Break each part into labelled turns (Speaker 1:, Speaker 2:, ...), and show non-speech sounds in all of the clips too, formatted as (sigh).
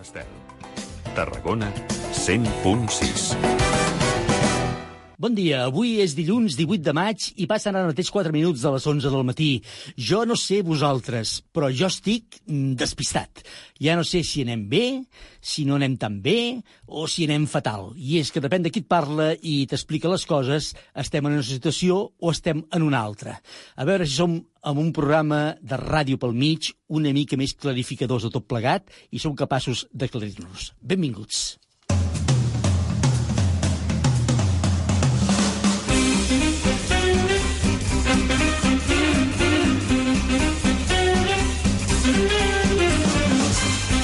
Speaker 1: Estel. Tarragona 100.6
Speaker 2: Bon dia, avui és dilluns 18 de maig i passen ara mateix 4 minuts de les 11 del matí. Jo no sé vosaltres, però jo estic mm, despistat. Ja no sé si anem bé, si no anem tan bé o si anem fatal. I és que depèn de qui et parla i t'explica les coses, estem en una situació o estem en una altra. A veure si som amb un programa de ràdio pel mig una mica més clarificadors de tot plegat i som capaços d'aclarir-nos. Benvinguts.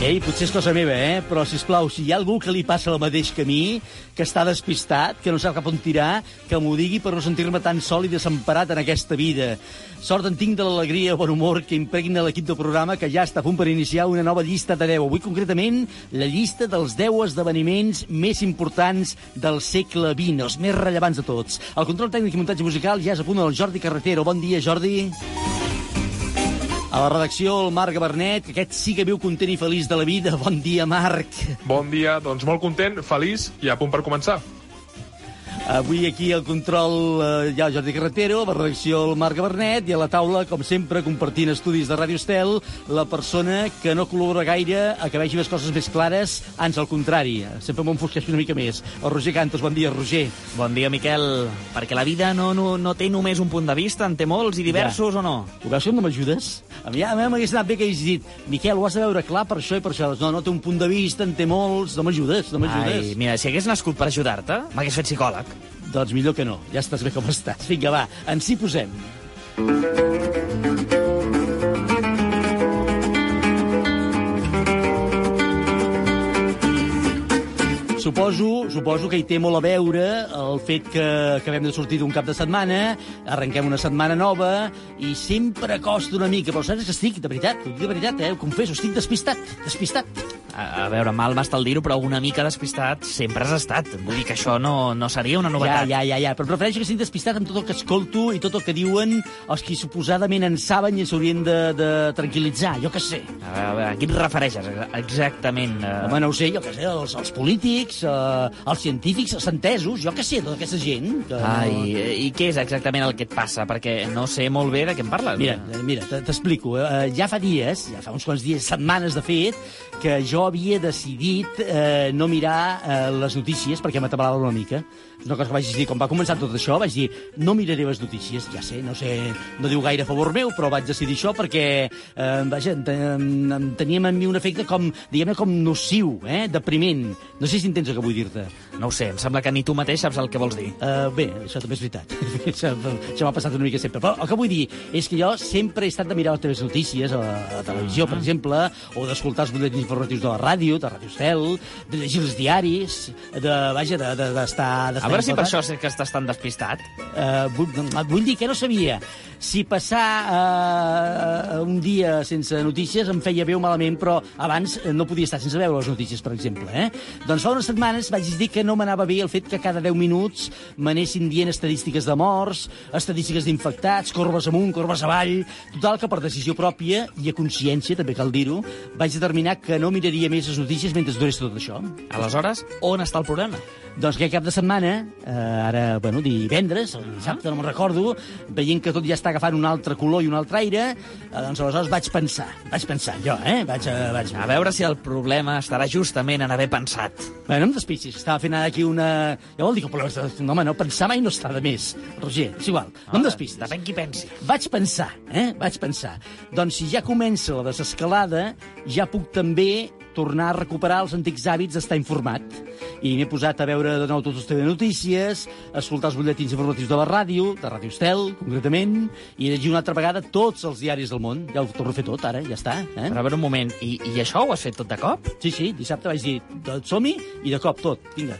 Speaker 2: Ei, potser és cosa meva, eh? Però, si plau, si hi ha algú que li passa el mateix que a mi, que està despistat, que no sap cap on tirar, que m'ho digui per no sentir-me tan sol i desemparat en aquesta vida. Sort en tinc de l'alegria i bon humor que impregna l'equip del programa que ja està a punt per iniciar una nova llista de 10. Avui, concretament, la llista dels 10 esdeveniments més importants del segle XX, els més rellevants de tots. El control tècnic i muntatge musical ja és a punt del Jordi Carretero. Bon dia, Jordi. A la redacció, el Marc Gabernet, que aquest sí que viu content i feliç de la vida. Bon dia, Marc.
Speaker 3: Bon dia, doncs molt content, feliç i a punt per començar.
Speaker 2: Avui aquí al control eh, hi ha Jordi Carretero, a la redacció el Marc Gabernet i a la taula, com sempre, compartint estudis de Ràdio Estel, la persona que no col·labora gaire a que vegi les coses més clares, ans al contrari, sempre m'enfosqueixo una mica més. El Roger Cantos, bon dia, Roger.
Speaker 4: Bon dia, Miquel. Perquè la vida no, no, no té només un punt de vista, en té molts i diversos
Speaker 2: Ja.
Speaker 4: o no?
Speaker 2: Ho veus que no m'ajudes? A mi ja m'hagués anat bé que hagués dit Miquel, ho has de veure clar per això i per això. No, no té un punt de vista, en té molts, no m'ajudes, no m'ajudes.
Speaker 4: Ai, mira, si hagués nascut per ajudar-te, m'hagués fet psicòleg.
Speaker 2: Doncs millor que no, ja estàs bé com estàs. Vinga, va, ens hi posem. Suposo, suposo que hi té molt a veure el fet que acabem de sortir d'un cap de setmana, arrenquem una setmana nova i sempre costa una mica, però saps que estic, de veritat, de veritat, eh? ho confesso, estic despistat, despistat.
Speaker 4: A, a veure, mal m'està el dir-ho, però una mica despistat sempre has estat. Vull dir que això no, no seria una
Speaker 2: Ja,
Speaker 4: novetat.
Speaker 2: ja, ja, ja, però prefereixo que estic despistat amb tot el que escolto i tot el que diuen els qui suposadament en saben i s'haurien de, de tranquil·litzar, jo què sé.
Speaker 4: A veure, a veure, a qui et refereixes ex- exactament? Eh,
Speaker 2: Home, no ho sé, jo què sé, els, els polítics, eh, els científics, els entesos, jo què sé, tota aquesta gent. Que
Speaker 4: Ai, eh, i què és exactament el que et passa? Perquè no sé molt bé de què em parles.
Speaker 2: Mira, eh, mira, t'explico. Eh, ja fa dies, ja fa uns quants dies, setmanes de fet, que jo havia decidit eh, no mirar eh, les notícies perquè m'atabalava una mica. És una cosa que vaig dir, quan va començar tot això, vaig dir, no miraré les notícies, ja sé, no sé, no diu gaire a favor meu, però vaig decidir això perquè, eh, vaja, en teníem en mi un efecte com, diguem-ne, com nociu, eh, depriment. No sé si entens el que vull dir-te.
Speaker 4: No ho sé, em sembla que ni tu mateix saps el que vols dir.
Speaker 2: Uh, bé, això també és veritat. (laughs) això això m'ha passat una mica sempre. Però el que vull dir és que jo sempre he estat de mirar les teves notícies a la, a la televisió, per exemple, o d'escoltar els butlletins informatius de la ràdio, de Ràdio Estel, de llegir els diaris, de, vaja, d'estar... De, d'estar
Speaker 4: A veure si per això és que estàs tan despistat.
Speaker 2: Uh, vull, vull dir que no sabia si passar uh, un dia sense notícies em feia bé o malament, però abans eh, no podia estar sense veure les notícies, per exemple. Eh? Doncs fa unes setmanes vaig dir que no m'anava bé el fet que cada 10 minuts m'anessin dient estadístiques de morts, estadístiques d'infectats, corbes amunt, corbes avall... Total, que per decisió pròpia i a consciència, també cal dir-ho, vaig determinar que no miraria més les notícies mentre durés tot això.
Speaker 4: Aleshores, on està el problema?
Speaker 2: Doncs aquest cap de setmana, eh, ara, bueno, divendres, o dissabte, no me'n recordo, veient que tot ja està agafant un altre color i un altre aire, eh, doncs aleshores vaig pensar, vaig pensar, jo, eh? Vaig, eh, vaig...
Speaker 4: A veure si el problema estarà justament en haver pensat.
Speaker 2: Bé, no em despistis, estava fent ara aquí una... Ja vol dir que el problema... No, home, no, pensar mai no està de més, Roger, és igual, no em despistis.
Speaker 4: Depèn qui pensi.
Speaker 2: Vaig pensar, eh? Vaig pensar. Doncs si ja comença la desescalada, ja puc també tornar a recuperar els antics hàbits d'estar informat. I m'he posat a veure de nou tots els telenotícies, a escoltar els butlletins informatius de la ràdio, de Ràdio Estel, concretament, i llegir una altra vegada tots els diaris del món. Ja ho torno a fer tot, ara, ja està. Eh?
Speaker 4: Però a veure un moment, i, i això ho has fet tot de cop?
Speaker 2: Sí, sí, dissabte vaig dir, som-hi, i de cop tot, vinga.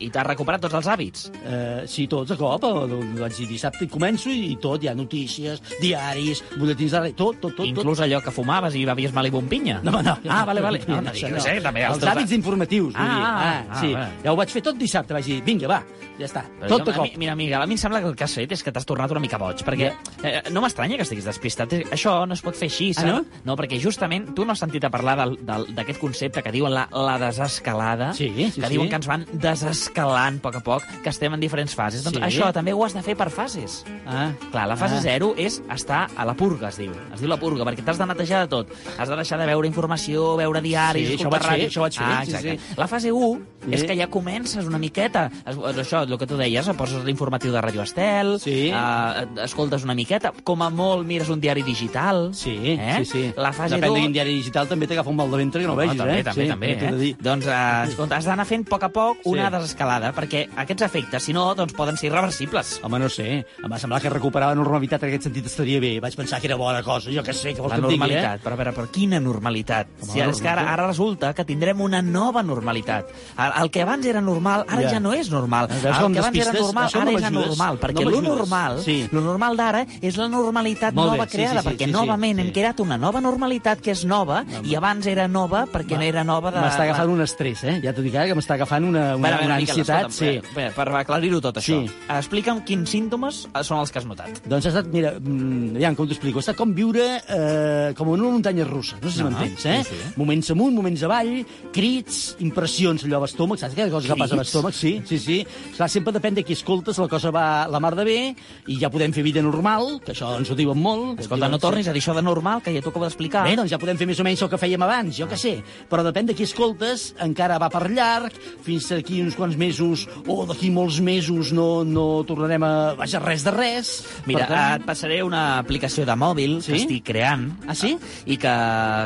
Speaker 4: I t'has recuperat tots els hàbits?
Speaker 2: Eh, sí, tots de cop. eh, Vaig dir dissabte i començo i tot, hi ha notícies, diaris, butlletins de tot, tot, tot.
Speaker 4: Inclús allò que fumaves i bevies Malibu amb pinya?
Speaker 2: No, no.
Speaker 4: Ah, vale, vale. No, no, dic, no sé, també
Speaker 2: Els
Speaker 4: teus-
Speaker 2: hàbits informatius, vull
Speaker 4: Ah,
Speaker 2: dir.
Speaker 4: ah,
Speaker 2: Ah, sí.
Speaker 4: ah,
Speaker 2: Ja ho vaig fer tot dissabte, vaig dir, vinga, va, ja està,
Speaker 4: Però
Speaker 2: tot
Speaker 4: jo-
Speaker 2: de
Speaker 4: a
Speaker 2: cop.
Speaker 4: mi, mira, Miguel, a mi em sembla que el que has fet és que t'has tornat una mica boig, perquè eh, no m'estranya que estiguis despistat. Eh, Això no es pot fer així,
Speaker 2: Ah,
Speaker 4: saps?
Speaker 2: no?
Speaker 4: No, perquè justament tu no has sentit a parlar d'aquest concepte que diuen la, la desescalada,
Speaker 2: Sí, sí,
Speaker 4: que
Speaker 2: sí.
Speaker 4: diuen que ens van desescalant a poc a poc, que estem en diferents fases. Doncs
Speaker 2: Sí.
Speaker 4: això també ho has de fer per fases.
Speaker 2: Ah,
Speaker 4: Clar, la fase
Speaker 2: Ah.
Speaker 4: 0 és estar a la purga, es diu. Es diu la purga, perquè t'has de netejar de tot. Has de deixar de veure informació, veure diaris,
Speaker 2: Sí,
Speaker 4: escoltar
Speaker 2: ho vaig fer,
Speaker 4: ràdio.
Speaker 2: això vaig fer,
Speaker 4: Ah,
Speaker 2: sí,
Speaker 4: exacte.
Speaker 2: sí.
Speaker 4: La fase 1
Speaker 2: Sí.
Speaker 4: és que ja comences una miqueta. Es, això, el que tu deies, poses l'informatiu de Ràdio Estel,
Speaker 2: Sí.
Speaker 4: eh, escoltes una miqueta, com a molt mires un diari digital.
Speaker 2: sí,
Speaker 4: eh?
Speaker 2: sí, sí.
Speaker 4: La fase
Speaker 2: Depèn
Speaker 4: 2...
Speaker 2: de quin diari digital també t'agafa un mal de ventre que no, vegis,
Speaker 4: també,
Speaker 2: eh?
Speaker 4: també,
Speaker 2: sí,
Speaker 4: també,
Speaker 2: de
Speaker 4: eh? Doncs, eh, escolta, has d'anar fent a poc a poc una
Speaker 2: Sí.
Speaker 4: Desescalada, perquè aquests efectes, si no, doncs poden ser irreversibles.
Speaker 2: Home, no sé, em va semblar que recuperar la normalitat en aquest sentit estaria bé. Vaig pensar que era bona cosa, jo què sé, què vols
Speaker 4: La
Speaker 2: que et digui,
Speaker 4: normalitat,
Speaker 2: eh?
Speaker 4: però a veure, però quina normalitat?
Speaker 2: Home,
Speaker 4: si ara, és que ara, ara resulta que tindrem una nova normalitat. El, el que abans era normal, ara
Speaker 2: Ja.
Speaker 4: ja, no és normal.
Speaker 2: Veus
Speaker 4: el que abans era normal,
Speaker 2: Això no
Speaker 4: ara és anormal. Perquè
Speaker 2: No
Speaker 4: lo normal,
Speaker 2: Sí.
Speaker 4: lo normal d'ara és la normalitat
Speaker 2: Molt bé,
Speaker 4: nova
Speaker 2: sí,
Speaker 4: creada,
Speaker 2: sí, sí,
Speaker 4: perquè
Speaker 2: sí, sí,
Speaker 4: novament
Speaker 2: sí.
Speaker 4: hem creat una nova normalitat que és nova i abans era nova perquè no era nova de...
Speaker 2: M'està agafant un estrès, eh? Ja t'ho dic ara, que m'està agafant una, una,
Speaker 4: Bueno,
Speaker 2: una
Speaker 4: Miquel,
Speaker 2: ansietat.
Speaker 4: escolta'm,
Speaker 2: sí.
Speaker 4: bé, per aclarir-ho tot això,
Speaker 2: Sí.
Speaker 4: explica'm quins símptomes són els que has notat.
Speaker 2: Doncs ha estat, mira, mm, aviam, com t'ho explico, ha estat com viure eh, com en una muntanya russa, no sé si
Speaker 4: Ah,
Speaker 2: m'entens, eh?
Speaker 4: sí, sí.
Speaker 2: Moments amunt, moments avall, crits, impressions, allò a l'estómac, saps aquella cosa que passa a l'estómac? Sí, sí, sí. Clar, sempre depèn de qui escoltes, la cosa va la mar de bé, i ja podem fer vida normal, que això ens ho diuen molt.
Speaker 4: Escolta, no tornis a dir això de normal, que ja t'ho acabo d'explicar.
Speaker 2: Bé, doncs ja podem fer més o menys el que fèiem abans, jo que sé. Però depèn de qui escoltes, encara va per llarg, fins aquí uns quants mesos, o d'aquí molts mesos no, no tornarem a... Vaja, res de res.
Speaker 4: Mira,
Speaker 2: Per tant,
Speaker 4: et passaré una aplicació de mòbil
Speaker 2: Sí?
Speaker 4: que estic creant.
Speaker 2: Ah, sí?
Speaker 4: I que,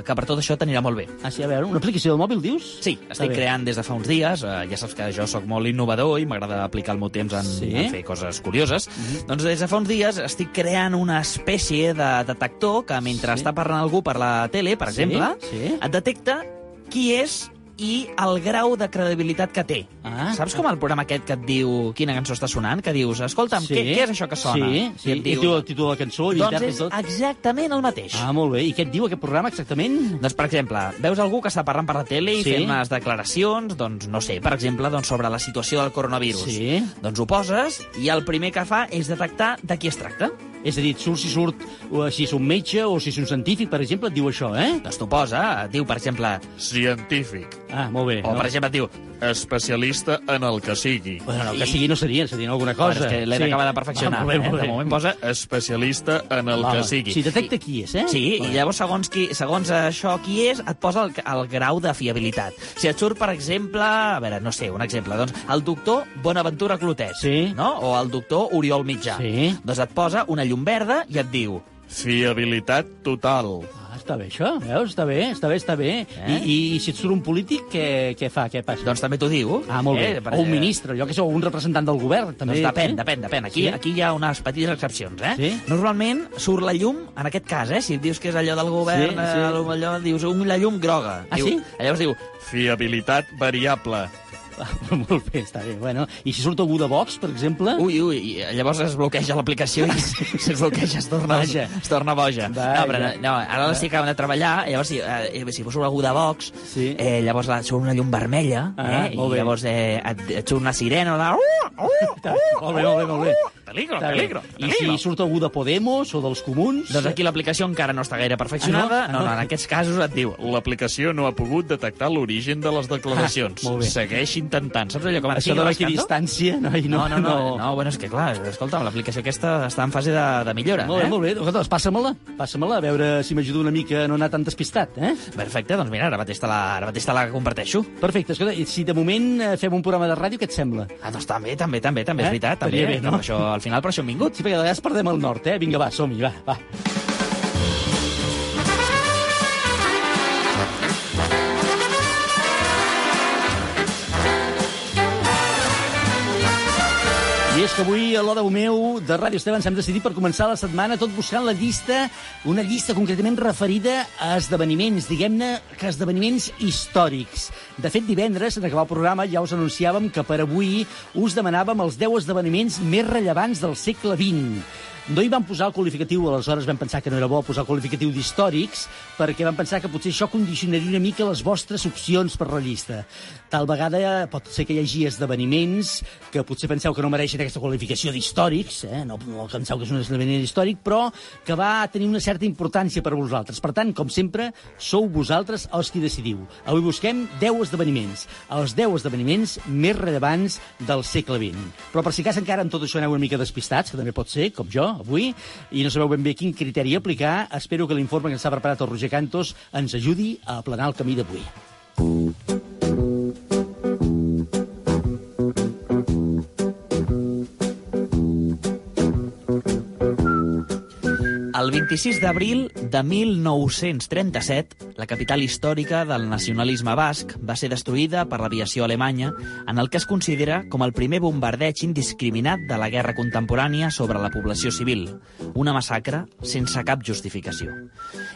Speaker 4: que per tot això t'anirà molt bé.
Speaker 2: Ah, sí, a veure, una aplicació del mòbil, dius?
Speaker 4: Sí, estic creant des de fa uns dies. Eh, ja saps que jo sóc molt innovador i m'agrada aplicar el meu temps en,
Speaker 2: Sí?
Speaker 4: en fer coses curioses. Doncs des de fa uns dies estic creant una espècie de detector que mentre
Speaker 2: Sí.
Speaker 4: està parlant algú per la tele, per
Speaker 2: Sí,
Speaker 4: exemple,
Speaker 2: sí.
Speaker 4: et detecta qui és i el grau de credibilitat que té.
Speaker 2: Ah.
Speaker 4: Saps com el programa aquest que et diu quina cançó està sonant? Que dius, escolta'm, què, què és això que sona?
Speaker 2: Sí, sí.
Speaker 4: I
Speaker 2: I
Speaker 4: et diu,
Speaker 2: diu el títol de la cançó,
Speaker 4: doncs
Speaker 2: l'intèrpret,
Speaker 4: és
Speaker 2: tot.
Speaker 4: exactament el mateix.
Speaker 2: Ah, molt bé. I què et diu aquest programa exactament?
Speaker 4: Doncs, per exemple, veus algú que està parlant per la tele i
Speaker 2: Sí.
Speaker 4: fent unes declaracions, doncs, no sé, per exemple, doncs, sobre la situació del coronavirus.
Speaker 2: Sí.
Speaker 4: Doncs ho poses i el primer que fa és detectar de qui es tracta.
Speaker 2: És a dir, surt si surt, o si és un metge o si és un científic, per exemple, et diu això, eh?
Speaker 4: Doncs t'ho posa, et diu, per exemple,
Speaker 3: Científic.
Speaker 2: Ah, molt bé.
Speaker 4: o
Speaker 2: no?
Speaker 4: per exemple et diu,
Speaker 3: Especialista en el que sigui.
Speaker 2: Bueno, no, el que sigui no seria, seria alguna cosa.
Speaker 4: Bueno, és que l'he d'acabar de perfeccionar.
Speaker 2: Ah, molt bé,
Speaker 4: eh?
Speaker 2: molt
Speaker 4: De
Speaker 2: bé.
Speaker 4: moment posa...
Speaker 3: Especialista en el
Speaker 2: Val,
Speaker 3: que sigui.
Speaker 2: Si detecta qui és, eh?
Speaker 4: Sí,
Speaker 2: Val.
Speaker 4: i llavors segons, qui, segons això qui és, et posa el, el grau de fiabilitat. Si et surt, per exemple, a veure, no sé, un exemple, doncs el doctor Bonaventura Clotet,
Speaker 2: Sí.
Speaker 4: no? o el doctor Oriol Mitjà.
Speaker 2: Sí.
Speaker 4: Doncs et posa una llum verda i et diu
Speaker 3: Fiabilitat total.
Speaker 2: Ah, està bé això, veus? Està bé, està bé, està bé.
Speaker 4: Eh?
Speaker 2: I, I si et surt un polític, què, què fa? Què passa?
Speaker 4: Doncs també t'ho diu.
Speaker 2: Ah, molt bé.
Speaker 4: Eh, per-
Speaker 2: o un ministre, jo que sé, o un representant del govern, també.
Speaker 4: Doncs depèn,
Speaker 2: eh?
Speaker 4: depèn, depèn. Aquí,
Speaker 2: Sí?
Speaker 4: aquí hi ha unes petites excepcions, eh?
Speaker 2: Sí?
Speaker 4: Normalment surt la llum, en aquest cas, eh? Si dius que és allò del govern,
Speaker 2: Sí,
Speaker 4: sí,
Speaker 2: sí.
Speaker 4: sí. allò, dius un, la llum groga.
Speaker 2: Ah,
Speaker 4: diu,
Speaker 2: sí?
Speaker 4: Llavors diu,
Speaker 3: Fiabilitat variable. (laughs)
Speaker 2: Molt bé, està bé. Bueno, I si surt algú de Vox, per exemple?
Speaker 4: ui, ui, i llavors es bloqueja l'aplicació i (laughs) si es bloqueja es torna,
Speaker 2: Vaja.
Speaker 4: es torna boja.
Speaker 2: Vaja.
Speaker 4: No, però no, no, ara l'estic acabant de treballar, llavors si, eh, si fos algú de Vox,
Speaker 2: Sí.
Speaker 4: eh, llavors la, surt una llum vermella,
Speaker 2: Ah,
Speaker 4: eh, i llavors eh, et, et surt una sirena, la...
Speaker 2: Està bé, molt bé, molt bé, molt bé.
Speaker 4: Peligro,
Speaker 2: bé.
Speaker 4: peligro,
Speaker 2: I
Speaker 4: peligro.
Speaker 2: si surt algú de Podemos o dels Comuns?
Speaker 4: Doncs aquí l'aplicació encara no està gaire perfeccionada.
Speaker 2: Ah, no?
Speaker 4: no? no, en aquests casos et diu
Speaker 3: L'aplicació no ha pogut detectar l'origen de les declaracions.
Speaker 2: Ah, molt bé.
Speaker 3: Segueix intentant.
Speaker 4: Saps allò com
Speaker 2: Això de l'equidistància, no,
Speaker 4: No, no, no, no, no, bueno, és que clar, escolta'm, l'aplicació aquesta està en fase de, de millora.
Speaker 2: Molt bé,
Speaker 4: eh?
Speaker 2: molt bé. Doncs passa-me-la, passa-me-la, a veure si m'ajuda una mica a no anar tan despistat, eh?
Speaker 4: Perfecte, doncs mira, ara mateix te la, ara mateix te la comparteixo.
Speaker 2: Perfecte, escolta, i si de moment eh, fem un programa de ràdio, què et sembla?
Speaker 4: Ah, doncs també, també, també, també,
Speaker 2: Eh?
Speaker 4: és veritat, també.
Speaker 2: Bé, no?
Speaker 4: Això, al final per això hem vingut.
Speaker 2: Sí, perquè de vegades perdem el nord, eh? Vinga, va, som-hi, va, va. I és que avui a l'Odeu meu de Ràdio Esteve ens hem decidit per començar la setmana tot buscant la llista, una llista concretament referida a esdeveniments, diguem-ne que esdeveniments històrics. De fet, divendres, en acabar el programa, ja us anunciàvem que per avui us demanàvem els 10 esdeveniments més rellevants del segle XX. No hi vam posar el qualificatiu, aleshores vam pensar que no era bo posar el qualificatiu d'històrics, perquè vam pensar que potser això condicionaria una mica les vostres opcions per la llista. Tal vegada pot ser que hi hagi esdeveniments que potser penseu que no mereixen aquesta qualificació d'històrics, eh? no, no penseu que és un esdeveniment històric, però que va tenir una certa importància per a vosaltres. Per tant, com sempre, sou vosaltres els qui decidiu. Avui busquem 10 esdeveniments, els 10 esdeveniments més rellevants del segle XX. Però per si cas encara en tot això aneu una mica despistats, que també pot ser, com jo, avui, i no sabeu ben bé quin criteri aplicar, espero que l'informe que ens ha preparat el Roger Cantos ens ajudi a aplanar el camí d'avui.
Speaker 4: El 26 d'abril de 1937, la capital històrica del nacionalisme basc va ser destruïda per l'aviació alemanya en el que es considera com el primer bombardeig indiscriminat de la guerra contemporània sobre la població civil, una massacre sense cap justificació.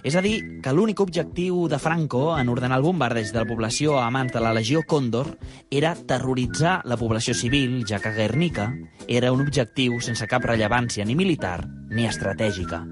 Speaker 4: És a dir, que l'únic objectiu de Franco en ordenar el bombardeig de la població a mans de la Legió Còndor era terroritzar la població civil, ja que Guernica era un objectiu sense cap rellevància ni militar ni estratègica.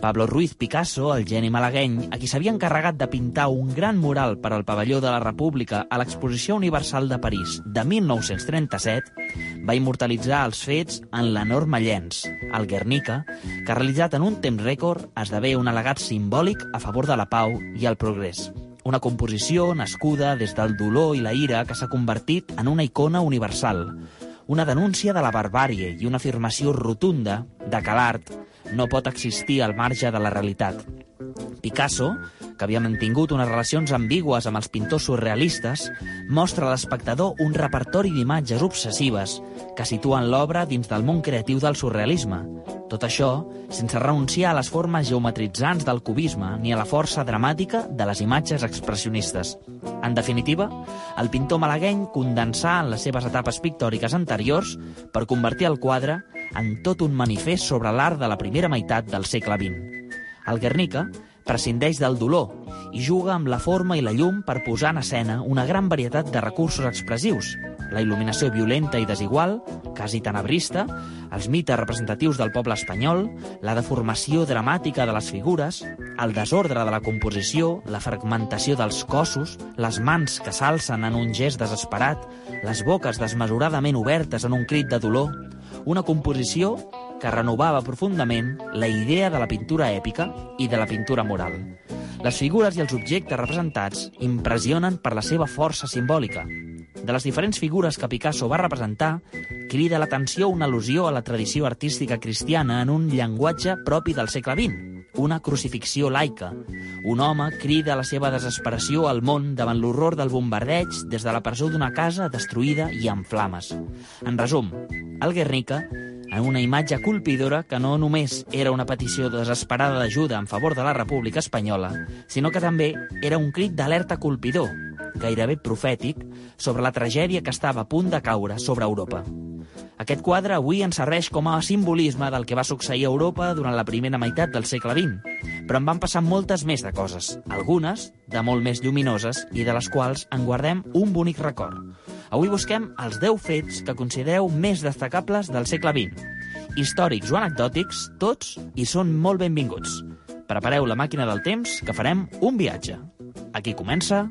Speaker 4: Pablo Ruiz Picasso, el geni malagueny, a qui s'havia encarregat de pintar un gran mural per al pavelló de la República a l'Exposició Universal de París de 1937, va immortalitzar els fets en l'enorme llenç, el Guernica, que realitzat en un temps rècord esdevé un al·legat simbòlic a favor de la pau i el progrés. Una composició nascuda des del dolor i la ira que s'ha convertit en una icona universal, una denúncia de la barbàrie i una afirmació rotunda de que l'art no pot existir al marge de la realitat. Picasso, que havia mantingut unes relacions ambigües amb els pintors surrealistes, mostra a l'espectador un repertori d'imatges obsessives que situen l'obra dins del món creatiu del surrealisme. Tot això sense renunciar a les formes geometritzants del cubisme ni a la força dramàtica de les imatges expressionistes. En definitiva, el pintor malagueny condensà en les seves etapes pictòriques anteriors per convertir el quadre en tot un manifest sobre l'art de la primera meitat del segle XX. El Guernica prescindeix del dolor i juga amb la forma i la llum per posar en escena una gran varietat de recursos expressius. La il·luminació violenta i desigual, quasi tenebrista, els mites representatius del poble espanyol, la deformació dramàtica de les figures, el desordre de la composició, la fragmentació dels cossos, les mans que s'alcen en un gest desesperat, les boques desmesuradament obertes en un crit de dolor, una composició que renovava profundament la idea de la pintura èpica i de la pintura moral. Les figures i els objectes representats impressionen per la seva força simbòlica. De les diferents figures que Picasso va representar, crida l'atenció una al·lusió a la tradició artística cristiana en un llenguatge propi del segle XX, una crucifixió laica. Un home crida la seva desesperació al món davant l'horror del bombardeig des de la presó d'una casa destruïda i en flames. En resum, el Guernica en una imatge colpidora que no només era una petició desesperada d'ajuda en favor de la República Espanyola, sinó que també era un crit d'alerta colpidor, gairebé profètic, sobre la tragèdia que estava a punt de caure sobre Europa. Aquest quadre avui ens serveix com a simbolisme del que va succeir a Europa durant la primera meitat del segle XX, però en van passar moltes més de coses, algunes de molt més lluminoses i de les quals en guardem un bonic record. Avui busquem els 10 fets que considereu més destacables del segle XX. Històrics o anecdòtics, tots hi són molt benvinguts. Prepareu la màquina del temps, que farem un viatge. Aquí comença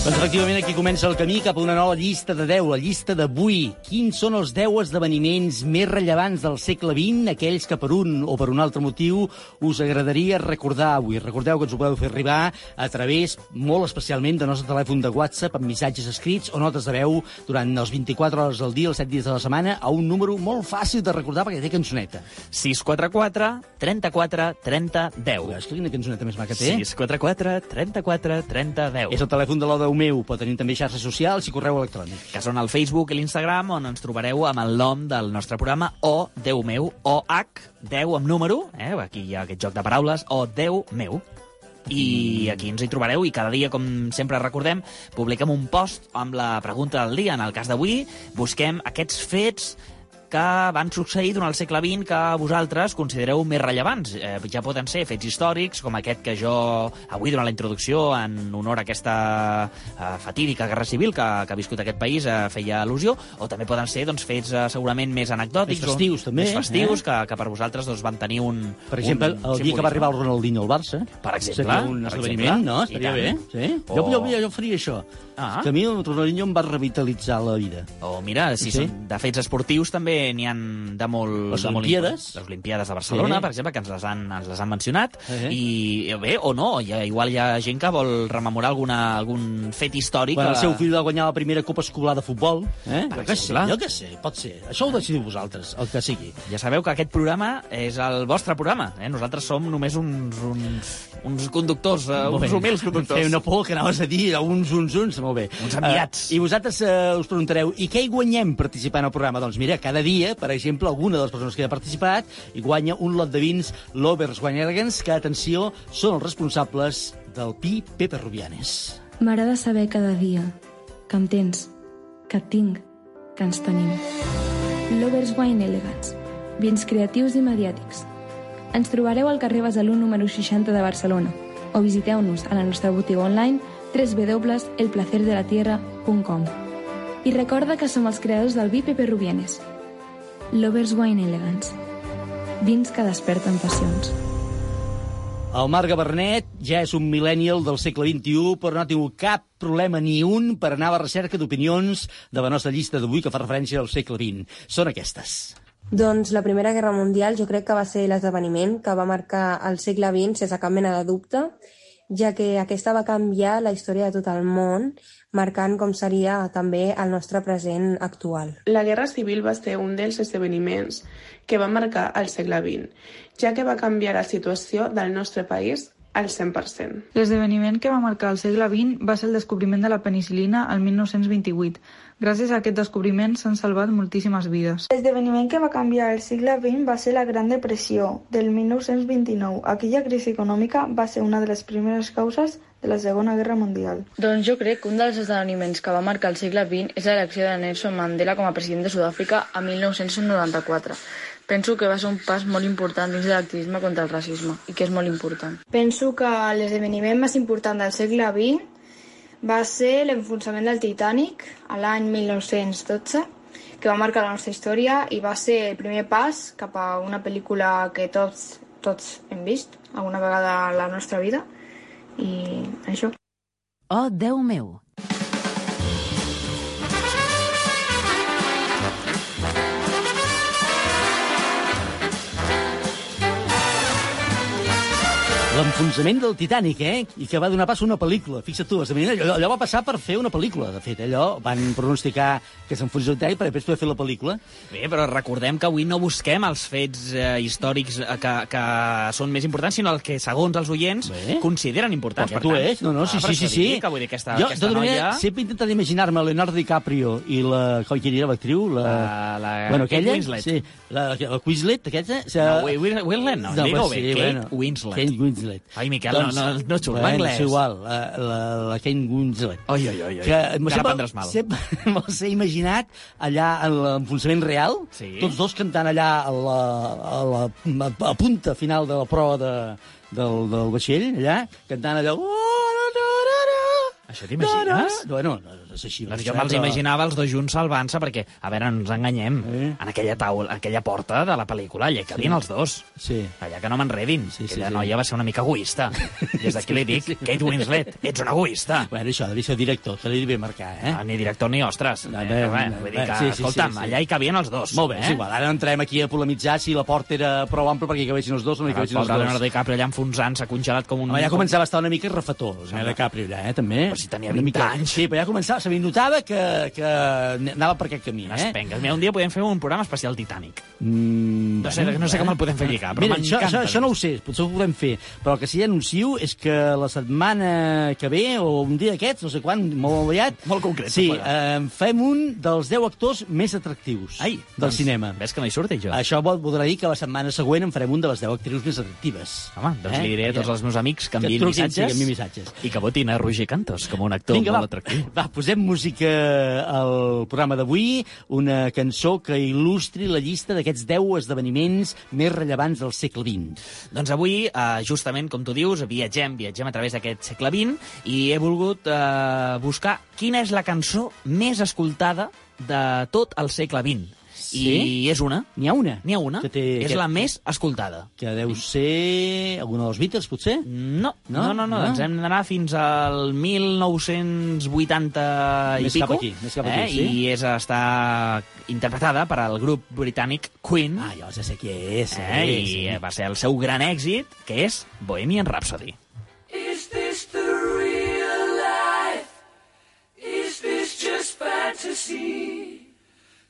Speaker 2: Doncs efectivament, aquí comença el camí cap a una nova llista de 10, la llista d'avui. Quins són els 10 esdeveniments més rellevants del segle XX, aquells que per un o per un altre motiu us agradaria recordar avui? Recordeu que ens ho podeu fer arribar a través, molt especialment, del nostre telèfon de WhatsApp, amb missatges escrits o notes de veu durant els 24 hores del dia, els 7 dies de la setmana, a un número molt fàcil de recordar perquè té cançoneta.
Speaker 4: 644 34 30 10.
Speaker 2: És que quina cançoneta més maca té?
Speaker 4: 644 34 30 10.
Speaker 2: És el telèfon de l'Odeu meu, però tenim també xarxes socials i correu electrònic.
Speaker 4: que són el Facebook i l'Instagram, on ens trobareu amb el nom del nostre programa, o Déu meu, o H, 10 amb número, eh? aquí hi ha aquest joc de paraules, o Déu meu. I aquí ens hi trobareu i cada dia, com sempre recordem, publiquem un post amb la pregunta del dia. En el cas d'avui, busquem aquests fets que van succeir durant el segle XX que vosaltres considereu més rellevants. Eh, ja poden ser fets històrics, com aquest que jo avui, durant la introducció, en honor a aquesta eh, fatídica guerra civil que, que ha viscut aquest país, eh, feia al·lusió, o també poden ser doncs, fets eh, segurament més anecdòtics.
Speaker 2: Més festius,
Speaker 4: o,
Speaker 2: també,
Speaker 4: Més festius,
Speaker 2: eh?
Speaker 4: que, que per vosaltres doncs, van tenir un
Speaker 2: Per exemple,
Speaker 4: un
Speaker 2: el dia que
Speaker 4: simbolisme.
Speaker 2: va arribar el Ronaldinho al Barça.
Speaker 4: Per exemple,
Speaker 2: Seria un esdeveniment, no? Estaria bé. Sí?
Speaker 4: O-
Speaker 2: Jo, jo, jo faria això.
Speaker 4: Ah.
Speaker 2: Que a mi el Ronaldinho em va revitalitzar la vida.
Speaker 4: O mira, si
Speaker 2: Sí.
Speaker 4: sí? són de fets esportius també n'hi han de molt...
Speaker 2: Les
Speaker 4: de molt
Speaker 2: Olimpíades.
Speaker 4: import. Les Olimpiades de Barcelona,
Speaker 2: Sí.
Speaker 4: per exemple, que ens les han, ens les han mencionat.
Speaker 2: Eh.
Speaker 4: I bé, o no, hi ha, igual hi ha gent que vol rememorar alguna, algun fet històric.
Speaker 2: Quan el
Speaker 4: que-
Speaker 2: seu fill va guanyar la primera Copa Escolar de futbol. Eh?
Speaker 4: Per
Speaker 2: Jo què sé,
Speaker 4: exemple.
Speaker 2: jo què sé, pot ser. Això ho decidiu vosaltres, el que sigui.
Speaker 4: Ja sabeu que aquest programa és el vostre programa. Eh? Nosaltres som només uns, uns, uns conductors, eh, uns humils conductors.
Speaker 2: Feia una por que anaves a dir a uns, uns, uns. Molt bé.
Speaker 4: Uns enviats.
Speaker 2: Uh, I vosaltres uh, us preguntareu, i què hi guanyem participant al programa? Doncs mira, cada dia, per exemple, alguna de les persones que hi ha participat i guanya un lot de vins Lovers Elegance, que, atenció, són els responsables del Pi Pepe Rubianes.
Speaker 5: M'agrada saber cada dia que em tens, que et tinc, que ens tenim. Lovers Wine Elegance. Vins creatius i mediàtics. Ens trobareu al carrer Besalú número 60 de Barcelona o visiteu-nos a la nostra botiga online www.elplacerdelatierra.com I recorda que som els creadors del vi Pepe Rubienes. Lovers Wine Elegance. Vins que desperten passions.
Speaker 2: El Marc Gabernet ja és un millennial del segle XXI, però no ha tingut cap problema ni un per anar a la recerca d'opinions de la nostra llista d'avui que fa referència al segle XX. Són aquestes.
Speaker 6: Doncs la Primera Guerra Mundial jo crec que va ser l'esdeveniment que va marcar el segle XX sense cap mena de dubte, ja que aquesta va canviar la història de tot el món, marcant com seria també el nostre present actual.
Speaker 7: La Guerra Civil va ser un dels esdeveniments que va marcar el segle XX, ja que va canviar la situació del nostre país al 100%.
Speaker 8: L'esdeveniment que va marcar el segle XX va ser el descobriment de la penicilina el 1928. Gràcies a aquest descobriment s'han salvat moltíssimes vides.
Speaker 9: L'esdeveniment que va canviar el segle XX va ser la Gran Depressió del 1929. Aquella crisi econòmica va ser una de les primeres causes de la Segona Guerra Mundial.
Speaker 10: Doncs jo crec que un dels esdeveniments que va marcar el segle XX és l'elecció de Nelson Mandela com a president de Sud-àfrica a 1994. Penso que va ser un pas molt important dins de l'activisme contra el racisme i que és molt important.
Speaker 11: Penso que l'esdeveniment més important del segle XX va ser l'enfonsament del Titanic a l'any 1912, que va marcar la nostra història i va ser el primer pas cap a una pel·lícula que tots, tots hem vist alguna vegada a la nostra vida i això.
Speaker 12: Oh, Déu meu!
Speaker 2: L'enfonsament del Titanic, eh? I que va donar pas a una pel·lícula. Fixa't tu, allò, allò va passar per fer una pel·lícula, de fet. Allò van pronosticar que s'enfonsés el Titanic per després poder fer la pel·lícula.
Speaker 4: Bé, però recordem que avui no busquem els fets eh, històrics eh, que, que són més importants, sinó el que, segons els oients,
Speaker 2: Bé.
Speaker 4: consideren importants.
Speaker 2: Perquè tu és, no, no, sí,
Speaker 4: ah,
Speaker 2: sí, sí, sí.
Speaker 4: Que vull dir, aquesta,
Speaker 2: jo,
Speaker 4: aquesta
Speaker 2: tota manera,
Speaker 4: noia...
Speaker 2: sempre he intentat imaginar-me Leonardo DiCaprio i la... Com qui era l'actriu? La...
Speaker 4: La- la
Speaker 2: bueno,
Speaker 4: Kate
Speaker 2: aquella,
Speaker 4: Winslet.
Speaker 2: Sí, la, la Quizlet, aquesta... Sigui,
Speaker 4: No, Wi- Wi- Winslet no, digue-ho
Speaker 2: pues
Speaker 4: bé, Kate Winslet.
Speaker 2: Kate Winslet. Doncs,
Speaker 4: Ai, Miquel, no- no- no surt
Speaker 2: bueno,
Speaker 4: l'anglès.
Speaker 2: És igual, la, la, la Kate Winslet.
Speaker 4: Oi, oi, oi, oi.
Speaker 2: Que
Speaker 4: Encara prendràs mal.
Speaker 2: sempre me'ls he imaginat allà en l'enfonsament real,
Speaker 4: Sí.
Speaker 2: tots dos cantant allà a la, a la a, a punta final de la prova de, del, del vaixell, allà, cantant allò...
Speaker 4: Això t'imagines?
Speaker 2: Bueno, és així.
Speaker 4: Doncs jo me'ls imaginava els dos junts salvant-se, perquè, a veure, no ens enganyem,
Speaker 2: Eh?
Speaker 4: en aquella taula, aquella porta de la pel·lícula, allà hi cabien els dos.
Speaker 2: Sí.
Speaker 4: Allà que no m'enredin.
Speaker 2: Sí, sí,
Speaker 4: aquella
Speaker 2: sí.
Speaker 4: noia va ser una mica egoista. (laughs) Des d'aquí li dic, Kate Winslet, ets una egoista.
Speaker 2: Bueno, això, devia ser director, que li devia marcar, eh?
Speaker 4: Ah, ni director ni ostres.
Speaker 2: No,
Speaker 4: Eh,
Speaker 2: bé,
Speaker 4: bé,
Speaker 2: bé,
Speaker 4: vull
Speaker 2: bé,
Speaker 4: dir que,
Speaker 2: sí, sí,
Speaker 4: escolta'm,
Speaker 2: sí, sí.
Speaker 4: allà hi cabien els dos.
Speaker 2: Molt bé,
Speaker 4: eh?
Speaker 2: és igual, ara no entrem aquí a polemitzar si la porta era prou ampla perquè hi cabessin els dos o no hi
Speaker 4: El
Speaker 2: cabessin els
Speaker 4: pobre Leonardo
Speaker 2: dos.
Speaker 4: DiCaprio allà enfonsant, s'ha congelat com un...
Speaker 2: Ja començava a estar una mica refetó, el senyor DiCaprio, allà, eh, també.
Speaker 4: Però si tenia
Speaker 2: Una
Speaker 4: 20 anys.
Speaker 2: Sí, però ja començava, se li notava que, que anava per aquest camí, eh?
Speaker 4: Mira, un dia podem fer un programa especial Titanic.
Speaker 2: Mm,
Speaker 4: No sé- no sé com el podem fer lligar, però
Speaker 2: això,
Speaker 4: m'encanta.
Speaker 2: això, això no ho sé, potser ho podem fer, però el que sí que anuncio és que la setmana que ve, o un dia d'aquests, no sé quan, molt aviat...
Speaker 4: Molt concret,
Speaker 2: Sí, eh, fem un dels 10 actors més atractius
Speaker 4: Ai,
Speaker 2: del
Speaker 4: doncs,
Speaker 2: cinema.
Speaker 4: Ves que no hi surti, jo.
Speaker 2: Això vol, voldrà dir que la setmana següent en farem un de les 10 actrius més atractives.
Speaker 4: Home, doncs li diré a tots els meus amics que enviïn
Speaker 2: sí,
Speaker 4: missatges,
Speaker 2: que enviïn missatges.
Speaker 4: i que votin a Roger Cantos com un actor
Speaker 2: Vinga,
Speaker 4: molt
Speaker 2: va,
Speaker 4: atractiu.
Speaker 2: va, posem música al programa d'avui, una cançó que il·lustri la llista d'aquests 10 esdeveniments més rellevants del segle XX.
Speaker 4: Doncs avui, eh, justament, com tu dius, viatgem, viatgem a través d'aquest segle XX i he volgut eh, buscar quina és la cançó més escoltada de tot el segle XX.
Speaker 2: Sí?
Speaker 4: I és una.
Speaker 2: N'hi ha una?
Speaker 4: N'hi ha una.
Speaker 2: Que té
Speaker 4: és
Speaker 2: aquest-
Speaker 4: la més escoltada.
Speaker 2: Que deu ser alguna dels Beatles, potser?
Speaker 4: No,
Speaker 2: No?
Speaker 4: no, no, no,
Speaker 2: No?
Speaker 4: ens hem d'anar fins al 1980 i
Speaker 2: Més
Speaker 4: pico.
Speaker 2: cap aquí, més cap aquí,
Speaker 4: eh?
Speaker 2: sí.
Speaker 4: I és, està interpretada per al grup britànic Queen.
Speaker 2: Ah, jo ja sé qui és.
Speaker 4: eh?
Speaker 2: sí,
Speaker 4: I
Speaker 2: sí.
Speaker 4: va ser el seu gran èxit, que és Bohemian Rhapsody.
Speaker 13: Is this the real life? Is this just fantasy?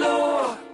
Speaker 13: law.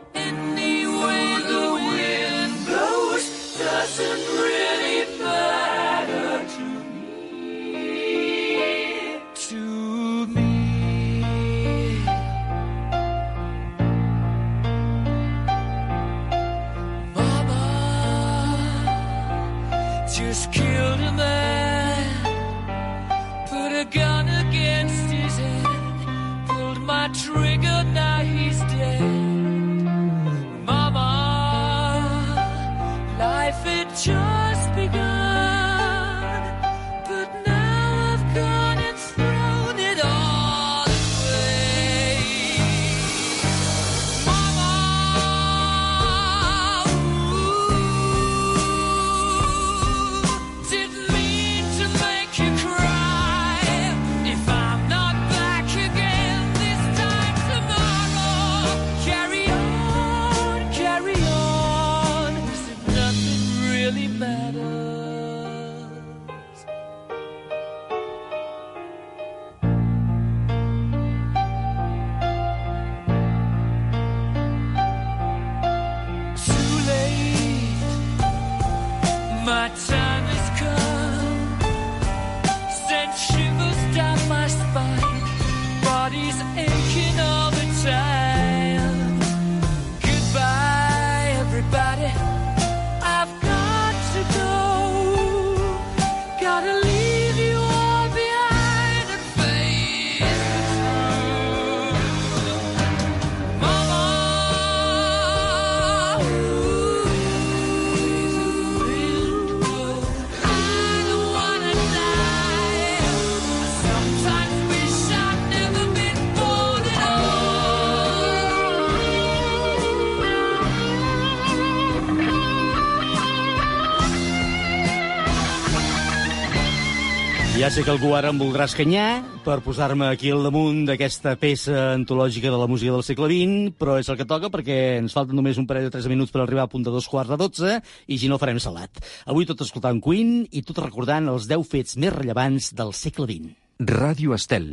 Speaker 2: Ja sé que algú ara em voldrà escanyar per posar-me aquí al damunt d'aquesta peça antològica de la música del segle XX, però és el que toca perquè ens falten només un parell de 13 minuts per arribar a punt de dos quarts de 12 i si no farem salat. Avui tot escoltant Queen i tot recordant els 10 fets més rellevants del segle XX.
Speaker 1: Ràdio Estel.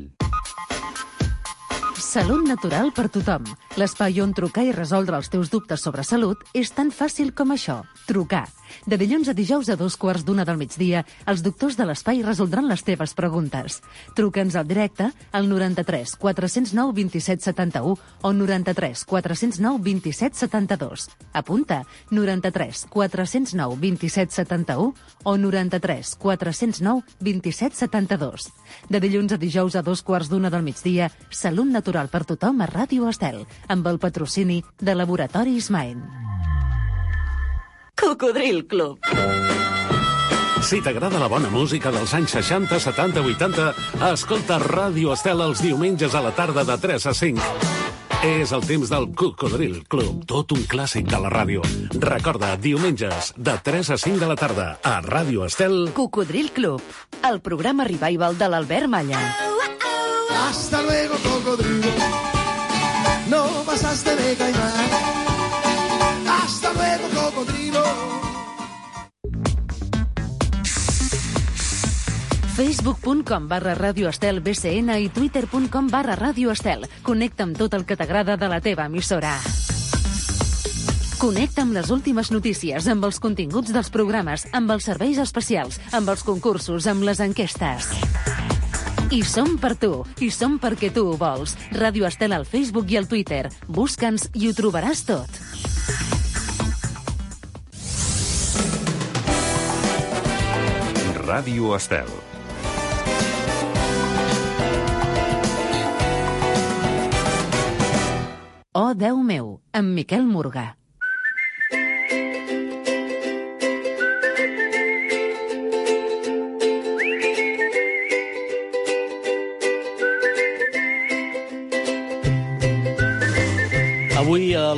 Speaker 12: Salut natural per tothom. L'espai on trucar i resoldre els teus dubtes sobre salut és tan fàcil com això. Trucar. De dilluns a dijous a dos quarts d'una del migdia, els doctors de l'espai resoldran les teves preguntes. Truca'ns al directe al 93 409 27 71 o 93 409 27 72. Apunta 93 409 27 71 o 93 409 27 72. De dilluns a dijous a dos quarts d'una del migdia, Salut natural per tothom a Ràdio Estel, amb el patrocini de Laboratoris Main.
Speaker 14: Cocodril Club.
Speaker 15: Si t'agrada la bona música dels anys 60, 70, 80, escolta Ràdio Estel els diumenges a la tarda de 3 a 5. És el temps del Cocodril Club, tot un clàssic de la ràdio. Recorda, diumenges, de 3 a 5 de la tarda, a Ràdio Estel...
Speaker 12: Cocodril Club, el programa revival de l'Albert Malla.
Speaker 16: Hasta luego, cocodrilo. No pasaste de caimán. Cocodrilo.
Speaker 12: facebook.com barra Radio Estel BCN i twitter.com barra Radio Estel. Connecta amb tot el que t'agrada de la teva emissora. Connecta amb les últimes notícies, amb els continguts dels programes, amb els serveis especials, amb els concursos, amb les enquestes. I som per tu, i som perquè tu ho vols. Ràdio Estel al Facebook i al Twitter. Busca'ns i ho trobaràs tot.
Speaker 1: Ràdio Estel.
Speaker 12: Oh, Déu meu, amb Miquel Morgà.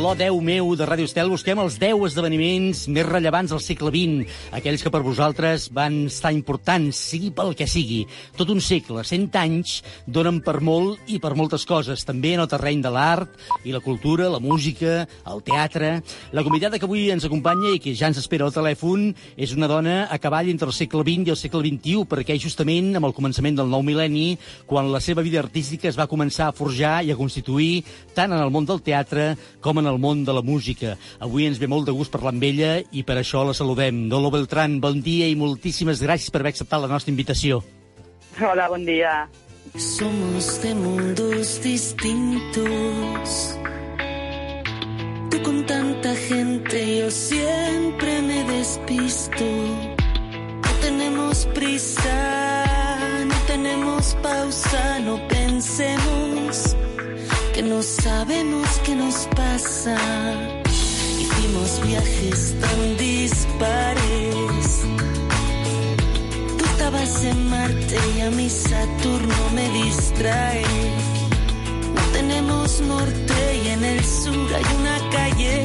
Speaker 2: Avui, a l'O 10 meu de Ràdio Estel, busquem els 10 esdeveniments més rellevants del segle XX, aquells que per vosaltres van estar importants, sigui pel que sigui. Tot un segle, 100 anys, donen per molt i per moltes coses, també en el terreny de l'art i la cultura, la música, el teatre... La convidada que avui ens acompanya i que ja ens espera al telèfon és una dona a cavall entre el segle XX i el segle XXI, perquè justament amb el començament del nou mil·lenni, quan la seva vida artística es va començar a forjar i a constituir tant en el món del teatre com en el món de la música. Avui ens ve molt de gust parlar amb ella i per això la saludem. Dolo Beltrán, bon dia i moltíssimes gràcies per haver acceptat la nostra invitació.
Speaker 17: Hola, buen día.
Speaker 13: Somos de mundos distintos. Tú con tanta gente, yo siempre me despisto. No tenemos prisa, no tenemos pausa, no pensemos que no sabemos qué nos pasa. Hicimos viajes tan dispares. Tú estabas en Marte y a mi Saturno me distrae. No tenemos norte y en el sur hay una calle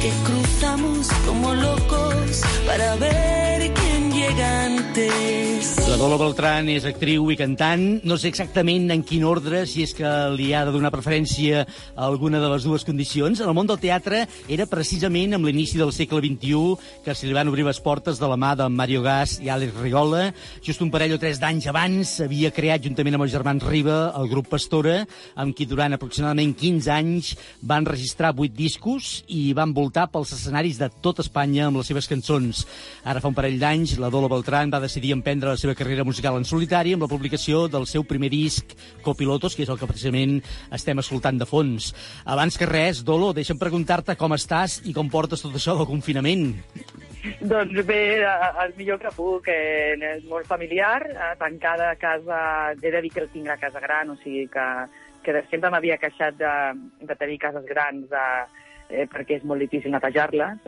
Speaker 13: que cruzamos como locos para ver quién llega antes.
Speaker 2: La Dolo Beltrán és actriu i cantant. No sé exactament en quin ordre, si és que li ha de donar preferència a alguna de les dues condicions. En el món del teatre era precisament amb l'inici del segle XXI que se li van obrir les portes de la mà de Mario Gas i Àlex Rigola. Just un parell o tres d'anys abans havia creat, juntament amb els germans Riba, el grup Pastora, amb qui durant aproximadament 15 anys van registrar 8 discos i van voltar pels escenaris de tot Espanya amb les seves cançons. Ara fa un parell d'anys, la Dolo Beltrán va decidir emprendre la seva carrera musical en solitari amb la publicació del seu primer disc, Copilotos, que és el que precisament estem escoltant de fons. Abans que res, Dolo, deixa'm preguntar-te com estàs i com portes tot això del confinament.
Speaker 17: Doncs bé, el millor que puc, eh, és molt familiar, eh, tancada a casa, he de dir que el tinc a casa gran, o sigui que, que sempre m'havia queixat de, de tenir cases grans de, eh, perquè és molt difícil netejar-les,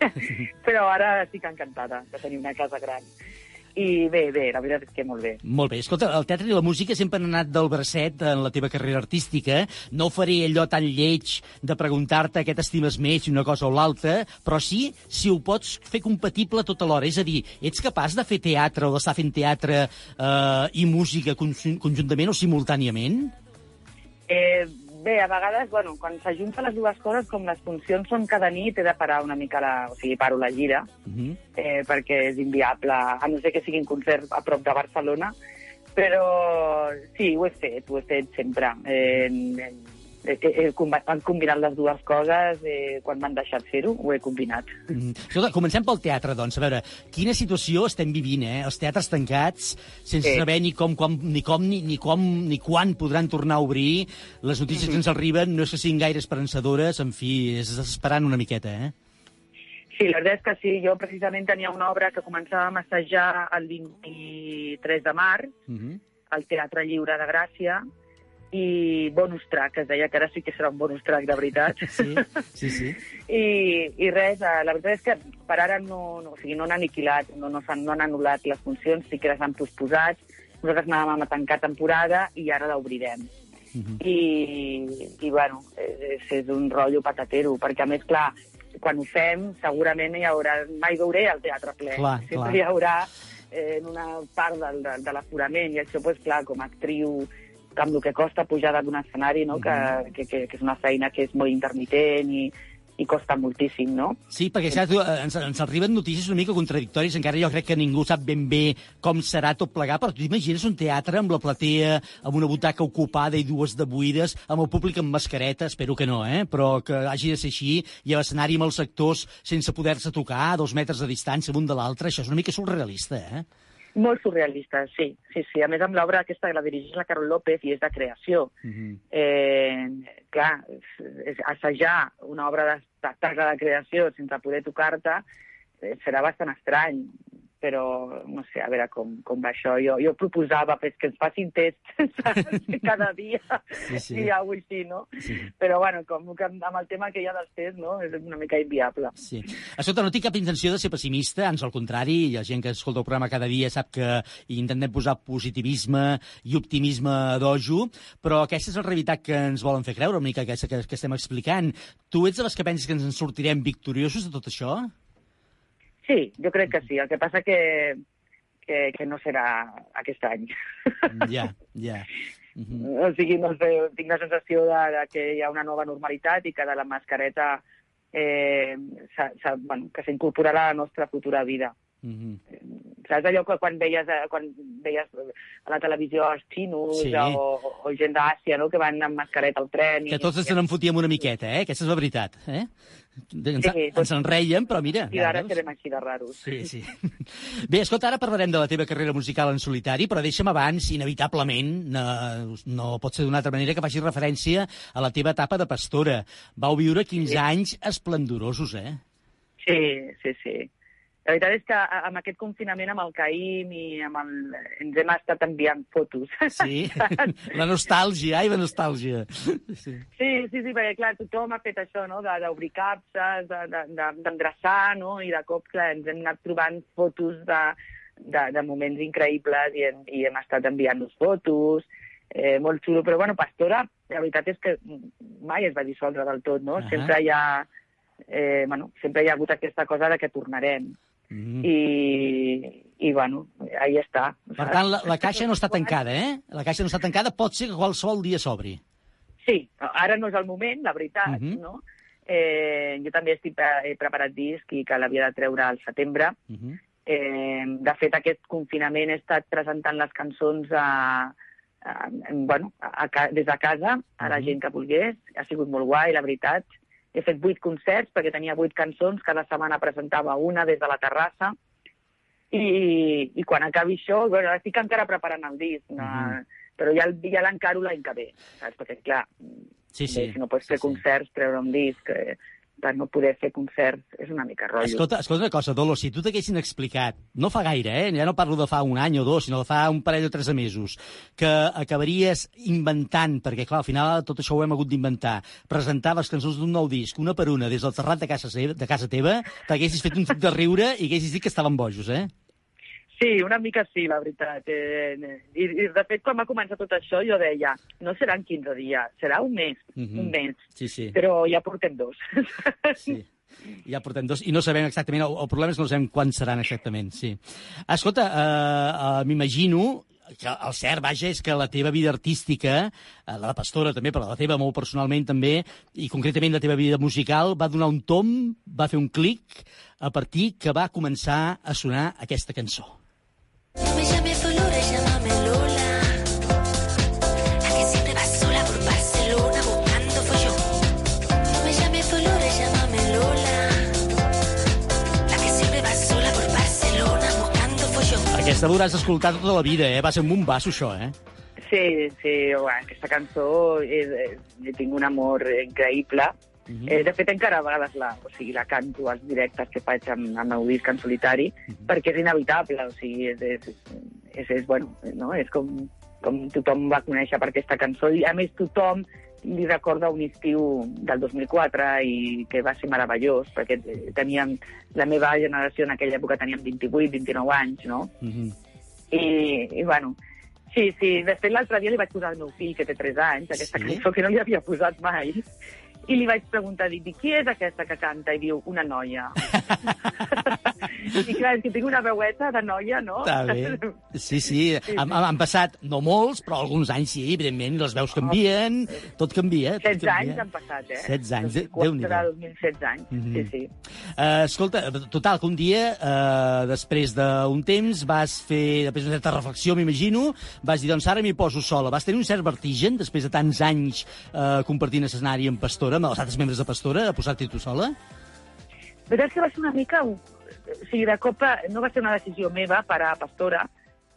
Speaker 17: (laughs) però ara estic encantada de tenir una casa gran. I bé, bé, la veritat és que molt bé.
Speaker 2: Molt bé. Escolta, el teatre i la música sempre han anat del bracet en la teva carrera artística. No faré allò tan lleig de preguntar-te què t'estimes més, una cosa o l'altra, però sí si ho pots fer compatible tot alhora. És a dir, ets capaç de fer teatre o d'estar fent teatre eh, i música conjun- conjuntament o simultàniament?
Speaker 17: Eh, bé, a vegades, bueno, quan s'ajunten les dues coses, com les funcions són cada nit, he de parar una mica la... O sigui, paro la gira,
Speaker 2: Uh -huh.
Speaker 17: eh, perquè és inviable, a no ser que siguin concerts a prop de Barcelona, Però sí, ho he fet, ho he fet sempre. Eh, he, he, he combi- han combinat les dues coses, eh, quan m'han deixat fer-ho, ho he combinat.
Speaker 2: Mm. Escolta, comencem pel teatre, doncs. A veure, quina situació estem vivint, eh? Els teatres tancats, sense
Speaker 17: Sí.
Speaker 2: saber ni com, com, ni com, ni, ni com, ni quan podran tornar a obrir. Les notícies que ens arriben no és que siguin gaire esperançadores, en fi, és desesperant una miqueta, eh?
Speaker 17: Sí, la veritat és que sí. Jo precisament tenia una obra que començàvem a assajar el 23 de març,
Speaker 2: Mm -hmm.
Speaker 17: al Teatre Lliure de Gràcia, i bonus track, es deia que ara sí que serà un bonus track de veritat. (laughs)
Speaker 2: Sí, sí, sí. (laughs)
Speaker 17: I, i res, eh, la veritat és que per ara no, no, o sigui, no han aniquilat, no, no, s'han- no han anul·lat les funcions, sí que les han posposat. Nosaltres anàvem a tancar temporada i ara l'obrirem. I, i bueno, és, és un rotllo patatero, perquè a més, clar, quan ho fem, segurament hi haurà... Mai veuré el teatre ple.
Speaker 2: Clar,
Speaker 17: Sempre
Speaker 2: clar.
Speaker 17: hi haurà eh, en una part del, de, de l'aforament, i això, pues, clar, com a actriu, amb el que costa pujar d'un escenari, no? que, que, que, que és una feina que és molt intermitent i, i costa moltíssim, no?
Speaker 2: Sí, perquè eh, ens, ens arriben notícies una mica contradictòries, encara jo crec que ningú sap ben bé com serà tot plegat, però tu t'imagines un teatre amb la platea, amb una butaca ocupada i dues de buides, amb el públic amb mascareta, espero que no, eh? però que hagi de ser així, i a l'escenari amb els actors sense poder-se tocar, a dos metres de distància l'un de l'altre, això és una mica surrealista, eh?
Speaker 17: Molt surrealista, sí, sí, sí. A més, amb l'obra aquesta que la dirigeix la Carol López i és de creació. Eh, clar, és, és assajar una obra d'espectacle de creació sense poder tocar-te eh, serà bastant estrany, però no sé, a veure com, com va això. Jo, jo proposava pues, que ens facin tests (laughs) cada dia
Speaker 2: Sí, sí.
Speaker 17: i alguna així, no?
Speaker 2: Sí.
Speaker 17: Però, bueno, com que amb el tema que hi ha dels tests, no? És una mica inviable.
Speaker 2: Sí. Escolta, no tinc cap intenció de ser pessimista, ans al contrari, la gent que escolta el programa cada dia sap que intentem posar positivisme i optimisme a dojo, però aquesta és la realitat que ens volen fer creure, una mica aquesta que, que estem explicant. Tu ets de les que penses que ens en sortirem victoriosos de tot això?
Speaker 17: Sí, jo crec que sí. El que passa que, que, que no serà aquest any.
Speaker 2: Ja, ja. Mhm.
Speaker 17: O sigui, no sé, tinc la sensació de, de que hi ha una nova normalitat i que de la mascareta eh, s'ha- s'ha- bueno, que s'incorporarà a la nostra futura vida.
Speaker 2: Mhm.
Speaker 17: Saps allò que quan veies, eh, quan veies a la televisió els xinos
Speaker 2: Sí.
Speaker 17: o, o gent d'Àsia no? que van amb mascareta al tren?
Speaker 2: Que tots ens n'enfotíem una miqueta, eh? Aquesta és la veritat, eh? Ens,
Speaker 17: Sí,
Speaker 2: ens en reiem, però mira...
Speaker 17: I ara
Speaker 2: veus?
Speaker 17: serem així de raros.
Speaker 2: Sí, sí. Bé, escolta, ara parlarem de la teva carrera musical en solitari, però deixa'm abans, inevitablement, no, no pot ser d'una altra manera, que facis referència a la teva etapa de pastora. Vau viure 15 anys esplendorosos, eh?
Speaker 17: Sí, sí, sí. La veritat és que amb aquest confinament, amb el Caïm i amb el... ens hem estat enviant fotos.
Speaker 2: Sí, (laughs) la nostàlgia, ai, la nostàlgia. Sí.
Speaker 17: Sí, sí, sí, perquè clar, tothom ha fet això, no?, d'obrir capses, de- de- de- d'endreçar, no?, i de cop, clar, ens hem anat trobant fotos de, de, de moments increïbles i hem, i hem estat enviant-nos fotos, eh, molt xulo, però, bueno, Pastora, la veritat és que mai es va dissoldre del tot, no?
Speaker 2: Ahà.
Speaker 17: Sempre hi ha, eh, bueno, sempre hi ha hagut aquesta cosa de que tornarem.
Speaker 2: Mm.
Speaker 17: I, i, bueno, ahí està.
Speaker 2: Per tant, la, la caixa no està tancada, eh? La caixa no està tancada, pot ser que qualsevol dia s'obri.
Speaker 17: Sí, ara no és el moment, la veritat,
Speaker 2: Mhm.
Speaker 17: no? Eh, jo també estic, he preparat disc i que l'havia de treure al setembre.
Speaker 2: Uh -huh.
Speaker 17: Eh, de fet, aquest confinament he estat presentant les cançons a, a, bueno, a, a, des de casa a la
Speaker 2: Mhm.
Speaker 17: gent que volgués. Ha sigut molt guai, la veritat. He fet vuit concerts perquè tenia vuit cançons, cada setmana presentava una des de la terrassa. I, i quan acabi això, bueno, ara estic encara preparant el disc, no,
Speaker 2: Mhm.
Speaker 17: però ja, el- ja l'encaro l'any que ve, saps? Perquè, clar,
Speaker 2: Sí,
Speaker 17: bé,
Speaker 2: sí.
Speaker 17: si no pots fer concerts, treure un disc, eh, per no poder fer concerts, és una mica rotllo.
Speaker 2: Escolta, escolta una cosa, Dolo, si tu t'haguessin explicat, no fa gaire, eh? ja no parlo de fa un any o dos, sinó de fa un parell o tres de mesos, que acabaries inventant, perquè clar, al final tot això ho hem hagut d'inventar, presentar les cançons d'un nou disc, una per una, des del terrat de casa, seva, de casa teva, t'haguessis fet un truc de riure i haguessis dit que estaven bojos, eh?
Speaker 17: Sí, una mica sí, la veritat. Eh, i, I, de fet, quan va començar tot això, jo deia, no seran 15 dies, serà un mes,
Speaker 2: Mhm.
Speaker 17: un mes.
Speaker 2: Sí, sí.
Speaker 17: Però ja portem dos. (laughs)
Speaker 2: Sí. Ja portem dos, i no sabem exactament, el, el problema és que no sabem quan seran exactament, sí. Escolta, eh, eh, m'imagino que el cert, vaja, és que la teva vida artística, eh, la de Pastora també, però la teva molt personalment també, i concretament la teva vida musical, va donar un tom, va fer un clic, a partir que va començar a sonar aquesta cançó. Aquesta l'hauràs d'escoltar tota la vida, eh? Va ser un bombasso, això, eh?
Speaker 17: Sí, sí, bueno, aquesta cançó és, és, tinc un amor increïble. Mm -hmm. eh, de fet, encara a vegades la, o sigui, la canto als directes que faig amb, amb el disc en solitari, mm -hmm. perquè és inevitable, o sigui, és, és, és, és, bueno, no? és com, com tothom va conèixer per aquesta cançó, i a més tothom li recorda un estiu del 2004 i que va ser meravellós, perquè teníem, la meva generació en aquella època teníem 28, 29 anys, no?
Speaker 2: Mm -hmm.
Speaker 17: I, i bueno, sí, sí, de fet l'altre dia li vaig posar al meu fill, que té 3 anys, aquesta
Speaker 2: Sí?
Speaker 17: cançó que no li havia posat mai, i li vaig preguntar, dic, "I qui és aquesta que canta? I diu, una noia. (laughs) I clar, és que tinc una veueta de noia, no?
Speaker 2: Està bé. Sí, sí, han, han passat, no molts, però alguns anys sí, evidentment, les veus canvien, tot canvia. Tot
Speaker 17: 16 anys
Speaker 2: canvia.
Speaker 17: han passat, eh?
Speaker 2: 16 anys, de-
Speaker 17: 2004
Speaker 2: Déu-n'hi-do.
Speaker 17: a 2016 anys,
Speaker 2: Mhm.
Speaker 17: sí, sí.
Speaker 2: Uh, escolta, total, que un dia, uh, després d'un temps, vas fer, després d'una certa reflexió, m'imagino, vas dir, doncs ara m'hi poso sola. Vas tenir un cert vertigen, després de tants anys uh, compartint escenari amb Pastora, amb els altres membres de Pastora, a posar-t'hi tu sola?
Speaker 17: La veritat és que va ser una mica... O sigui, de cop eh, no va ser una decisió meva parar a Pastora,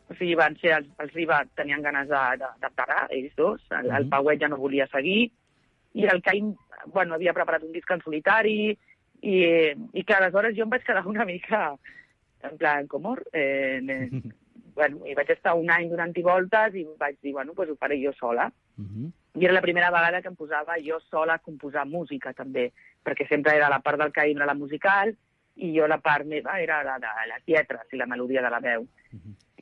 Speaker 17: o sigui, van ser els, els Riba tenien ganes de, de, de parar, ells dos, el, el
Speaker 2: Mhm.
Speaker 17: Pauet ja no volia seguir, i el Caim, bueno, havia preparat un disc en solitari, i, i que aleshores jo em vaig quedar una mica en plan, com, eh, eh, bueno, i vaig estar un any donant-hi voltes i vaig dir, bueno, doncs ho faré jo sola. I era la primera vegada que em posava jo sola a composar música, també, perquè sempre era la part del Caim era la musical i jo la part meva era la de les lletres i la melodia de la veu.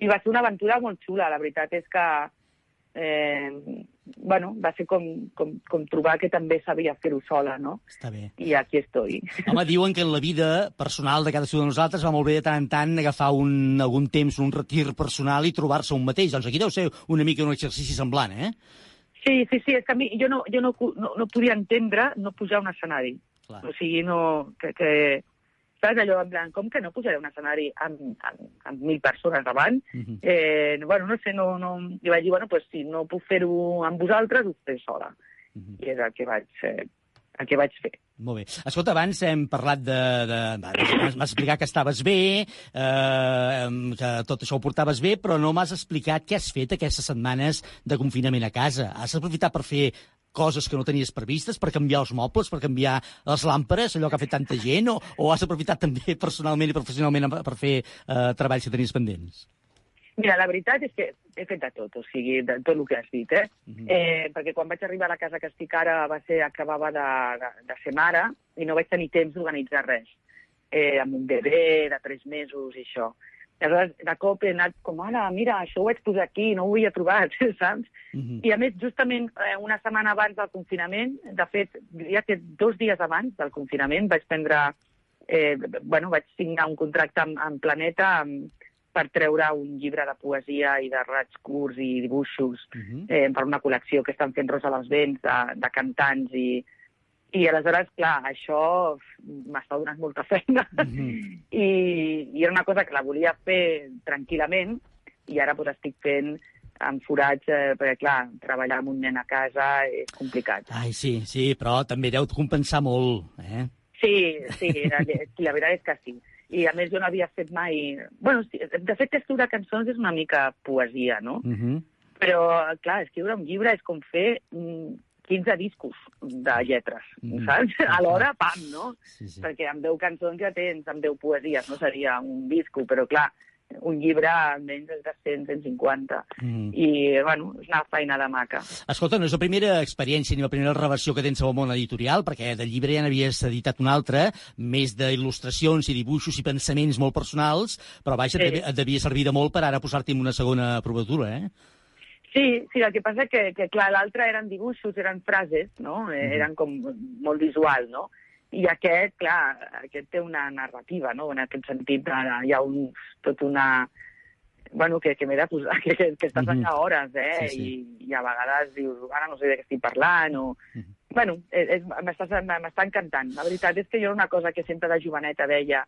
Speaker 17: I va ser una aventura molt xula, la veritat és que eh, bueno, va ser com, com, com trobar que també sabia fer-ho sola, no?
Speaker 2: Està bé.
Speaker 17: I aquí estoy.
Speaker 2: Home, diuen que en la vida personal de cadascú de nosaltres va molt bé de tant en tant agafar un, algun temps, un retir personal i trobar-se un mateix. Doncs aquí deu ser una mica un exercici semblant, eh?
Speaker 17: Sí, sí, sí, és que a mi jo no, jo no, no, no podia entendre no pujar a un escenari.
Speaker 2: Clar.
Speaker 17: O sigui, no... Que, que, saps allò, en plan, com que no pujaré a un escenari amb, amb, amb mil persones davant?
Speaker 2: Mhm.
Speaker 17: Eh, bueno, no sé, no, no... I vaig dir, bueno, pues, si no puc fer-ho amb vosaltres, ho faré sola.
Speaker 2: Mhm.
Speaker 17: I és el que vaig, eh, el que vaig fer.
Speaker 2: Molt bé. Escolta, abans hem parlat de... de M'has explicat que estaves bé, eh, que tot això ho portaves bé, però no m'has explicat què has fet aquestes setmanes de confinament a casa. Has aprofitat per fer coses que no tenies previstes, per canviar els mobles, per canviar les làmperes, allò que ha fet tanta gent, o, o has aprofitat també personalment i professionalment per fer eh, treballs que tenies pendents?
Speaker 17: Mira, la veritat és que he fet de tot, o sigui, de tot el que has dit, eh? eh perquè quan vaig arribar a la casa que estic ara va ser, acabava de, de, de ser mare i no vaig tenir temps d'organitzar res. Eh, amb un bebè de tres mesos i això. Aleshores, de cop he anat com, ara, mira, això ho vaig posar aquí, no ho havia trobat, (laughs) saps? I a més, justament eh, una setmana abans del confinament, de fet, diria que dos dies abans del confinament vaig prendre, eh, bueno, vaig signar un contracte amb, amb Planeta amb, per treure un llibre de poesia i de raigs curts i dibuixos eh, per una col·lecció que estan fent Rosa dels Vents de, de cantants i, i aleshores, clar, això m'està donant molta feina (laughs) i, i era una cosa que la volia fer tranquil·lament i ara pues, estic fent amb forats, eh, perquè clar, treballar amb un nen a casa és complicat.
Speaker 2: Ai, sí, sí, però també deu compensar molt, eh?
Speaker 17: Sí, sí, la, (laughs) la veritat és que sí. I a més jo no havia fet mai... bueno, de fet, escriure cançons és una mica poesia, no?
Speaker 2: Uh -huh.
Speaker 17: Però, clar, escriure un llibre és com fer mm, 15 discos de lletres,
Speaker 2: Mhm.
Speaker 17: saps? Alhora, pam, no?
Speaker 2: Sí, sí.
Speaker 17: Perquè amb 10 cançons ja tens, amb 10 poesies, no seria un disco, però clar, un llibre almenys és de 100, 150.
Speaker 2: Mm.
Speaker 17: I, bueno, és una feina de maca.
Speaker 2: Escolta, no és la primera experiència ni la primera revelació que tens al món editorial, perquè del llibre ja n'havies editat un altre, més d'il·lustracions i dibuixos i pensaments molt personals, però vaja,
Speaker 17: Sí.
Speaker 2: et devia servir de molt per ara posar-t'hi en una segona provatura, eh?
Speaker 17: Sí, sí, el que passa que, que clar, l'altre eren dibuixos, eren frases, no? Eh,
Speaker 2: Mhm.
Speaker 17: Eren com molt visual, no? I aquest, clar, aquest té una narrativa, no? En aquest sentit, eh, hi ha un, tot una... Bueno, que, que m'he de posar, (laughs) que, que, que estàs
Speaker 2: Mhm.
Speaker 17: allà hores, eh?
Speaker 2: Sí, sí.
Speaker 17: I, I a vegades dius, ara no sé de què estic parlant, o... Bueno, és, és, m'està m'està encantant. La veritat és que jo era una cosa que sempre de joveneta deia,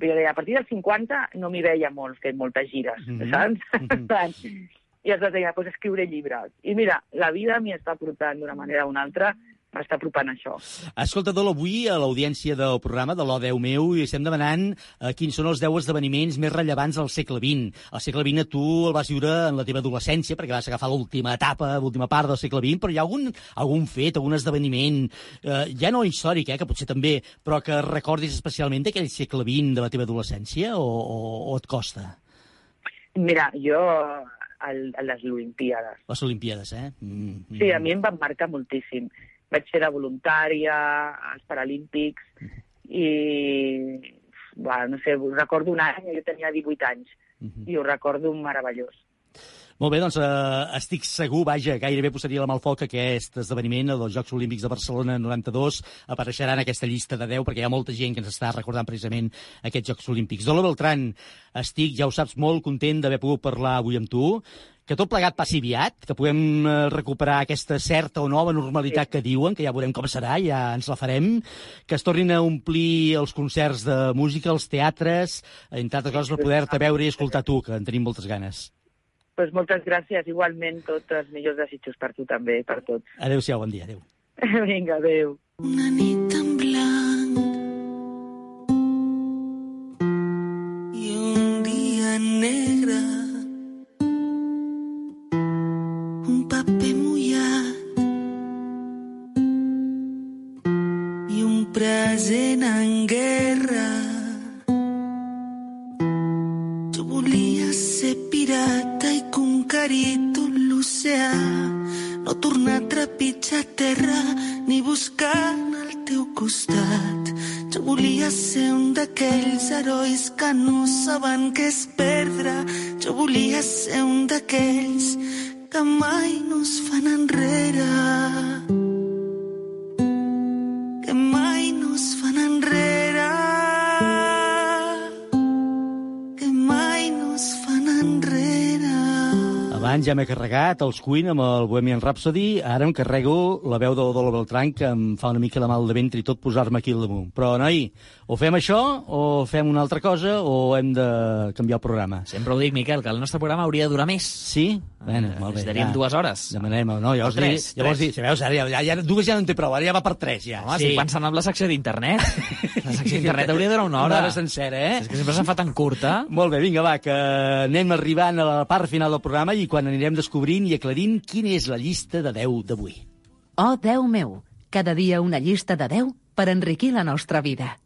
Speaker 17: jo deia, a partir dels 50 no m'hi veia molt fent moltes gires,
Speaker 2: Mhm.
Speaker 17: saps? (laughs) I aleshores deia, pues escriure llibres. I mira, la vida m'hi està portant d'una manera o una altra m'està apropant això.
Speaker 2: Escolta, Dol, avui a l'audiència del programa de l'O10 meu i estem demanant eh, quins són els 10 esdeveniments més rellevants del segle XX. El segle XX tu el vas viure en la teva adolescència, perquè vas agafar l'última etapa, l'última part del segle XX, però hi ha algun, algun fet, algun esdeveniment, eh, ja no històric, eh, que potser també, però que recordis especialment d'aquell segle XX de la teva adolescència, o, o, o et costa?
Speaker 17: Mira, jo el, a les Olimpíades.
Speaker 2: Les Olimpíades, eh? Mm,
Speaker 17: Sí, a mi em van marcar moltíssim. Vaig ser de voluntària als Paralímpics i, bueno, no sé, recordo un any, jo tenia 18 anys, i ho recordo meravellós.
Speaker 2: Molt bé, doncs eh, estic segur, vaja, gairebé posaria la mà al foc que aquest esdeveniment, el dels Jocs Olímpics de Barcelona 92, apareixerà en aquesta llista de 10, perquè hi ha molta gent que ens està recordant precisament aquests Jocs Olímpics. Dola Beltran, estic, ja ho saps, molt content d'haver pogut parlar avui amb tu, que tot plegat passi aviat, que puguem eh, recuperar aquesta certa o nova normalitat que diuen, que ja veurem com serà, ja ens la farem, que es tornin a omplir els concerts de música, els teatres, entre altres coses, per poder-te veure i escoltar tu, que en tenim moltes ganes.
Speaker 17: Pues moltes gràcies, igualment, tots els millors desitjos per tu també, per tots.
Speaker 2: Adéu-siau, bon dia, adéu. (laughs)
Speaker 17: Vinga, adéu.
Speaker 13: Una nit en blanc i un dia negre un paper mullat i un present en guerra jo volia ser pirata conquerir tot l'oceà no tornar a trepitjar terra ni buscant al teu costat. Jo volia ser un d'aquells herois que no saben què és perdre. Jo volia ser un d'aquells que mai no es fan enrere.
Speaker 2: Abans ja m'he carregat els Queen amb el Bohemian Rhapsody, ara em carrego la veu del Dolo Beltran, que em fa una mica de mal de ventre i tot posar-me aquí al damunt. Però, noi, o fem això, o fem una altra cosa, o hem de canviar el programa.
Speaker 4: Sempre ho dic, Miquel, que el nostre programa hauria de durar més.
Speaker 2: Sí? Bueno, molt bé.
Speaker 4: Necessitaríem dues hores.
Speaker 2: Demanem, no, llavors,
Speaker 4: tres,
Speaker 2: dir, llavors
Speaker 4: tres.
Speaker 2: dir, si veus, ara ja, ja, dues ja no en té prou, ara ja va per tres, ja.
Speaker 4: Home, sí. estic pensant en la secció d'internet. (laughs) La secció d'internet hauria de durar una hora.
Speaker 2: Una hora sencera, eh?
Speaker 4: És que sempre se'n fa tan curta.
Speaker 2: Molt bé, vinga, va, que anem arribant a la part final del programa i quan anirem descobrint i aclarint quina és la llista de 10 d'avui.
Speaker 12: Oh, Déu meu, cada dia una llista de 10 per enriquir la nostra vida.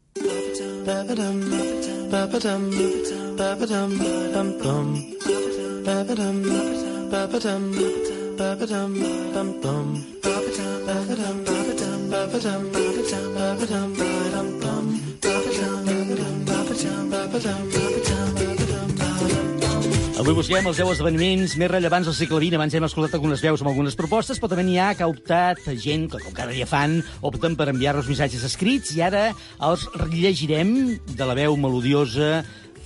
Speaker 13: Ba-ba-dum,
Speaker 2: Avui busquem els 10 esdeveniments més rellevants del segle XX. Abans hem escoltat algunes veus amb algunes propostes, però també n'hi ha que ha optat gent, que com cada dia fan, opten per enviar-nos missatges escrits i ara els llegirem de la veu melodiosa,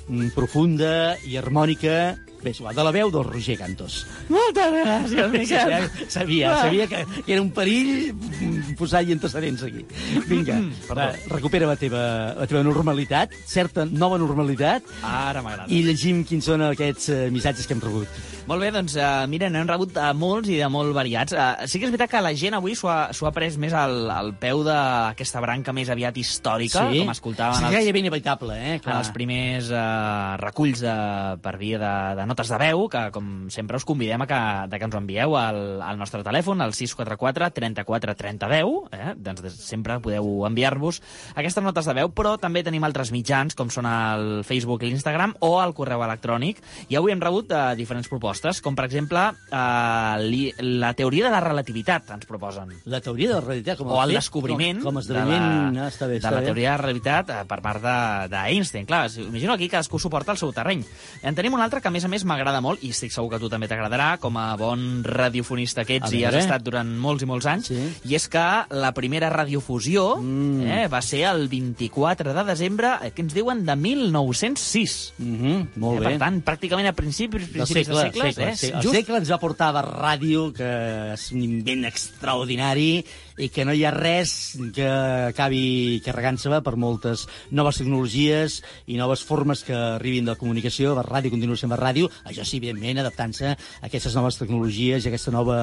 Speaker 2: mm, profunda i harmònica Bé, és igual, de la veu del Roger Cantos.
Speaker 4: Moltes gràcies, (laughs) Miquel.
Speaker 2: Sabia, sabia que, que era un perill mm, posar-hi antecedents aquí. Vinga, va, recupera la teva, la teva normalitat, certa nova normalitat,
Speaker 4: Ara m'agrada.
Speaker 2: i llegim quins són aquests eh, missatges que hem rebut.
Speaker 4: Molt bé, doncs, uh, mira, n'hem rebut uh, molts i de molt variats. Uh, sí que és veritat que la gent avui s'ho ha, ha pres més al, al peu d'aquesta branca més aviat històrica, com escoltàvem
Speaker 2: Sí,
Speaker 4: els,
Speaker 2: gairebé inevitable, eh?
Speaker 4: en
Speaker 2: Clar.
Speaker 4: els primers uh, reculls de, per via de, de notes de veu, que com sempre us convidem a que, de que ens ho envieu al, al nostre telèfon, al 644 34 30 10, eh? doncs des- sempre podeu enviar-vos aquestes notes de veu, però també tenim altres mitjans, com són el Facebook i l'Instagram, o el correu electrònic, i avui hem rebut uh, diferents propostes, com per exemple uh, li, la teoria de la relativitat, ens proposen.
Speaker 2: La teoria de la realitat, com
Speaker 4: o el
Speaker 2: fet,
Speaker 4: descobriment
Speaker 2: com, com esdeveniment,
Speaker 4: de la,
Speaker 2: ah, està bé,
Speaker 4: de
Speaker 2: està
Speaker 4: la
Speaker 2: bé.
Speaker 4: teoria de la realitat eh, per part de- d'Einstein. Clar, imagino aquí cadascú suporta el seu terreny. En tenim un altre que, a més a més, m'agrada molt, i estic segur que a tu també t'agradarà, com a bon radiofonista que ets i has estat durant molts i molts anys, sí. i és que la primera radiofusió mm. eh, va ser el 24 de desembre, eh, que ens diuen de 1906.
Speaker 2: Mm -hmm, molt
Speaker 4: eh,
Speaker 2: bé.
Speaker 4: Per tant, pràcticament a principis,
Speaker 2: Del
Speaker 4: principis
Speaker 2: segle,
Speaker 4: de segles,
Speaker 2: segle,
Speaker 4: eh?
Speaker 2: sí. El
Speaker 4: just
Speaker 2: segle ens va portar la ràdio, que és un invent extraordinari i que no hi ha res que acabi carregant-se per moltes noves tecnologies i noves formes que arribin de comunicació. La ràdio continua sent la ràdio, això sí, evidentment, adaptant-se a aquestes noves tecnologies i a aquesta nova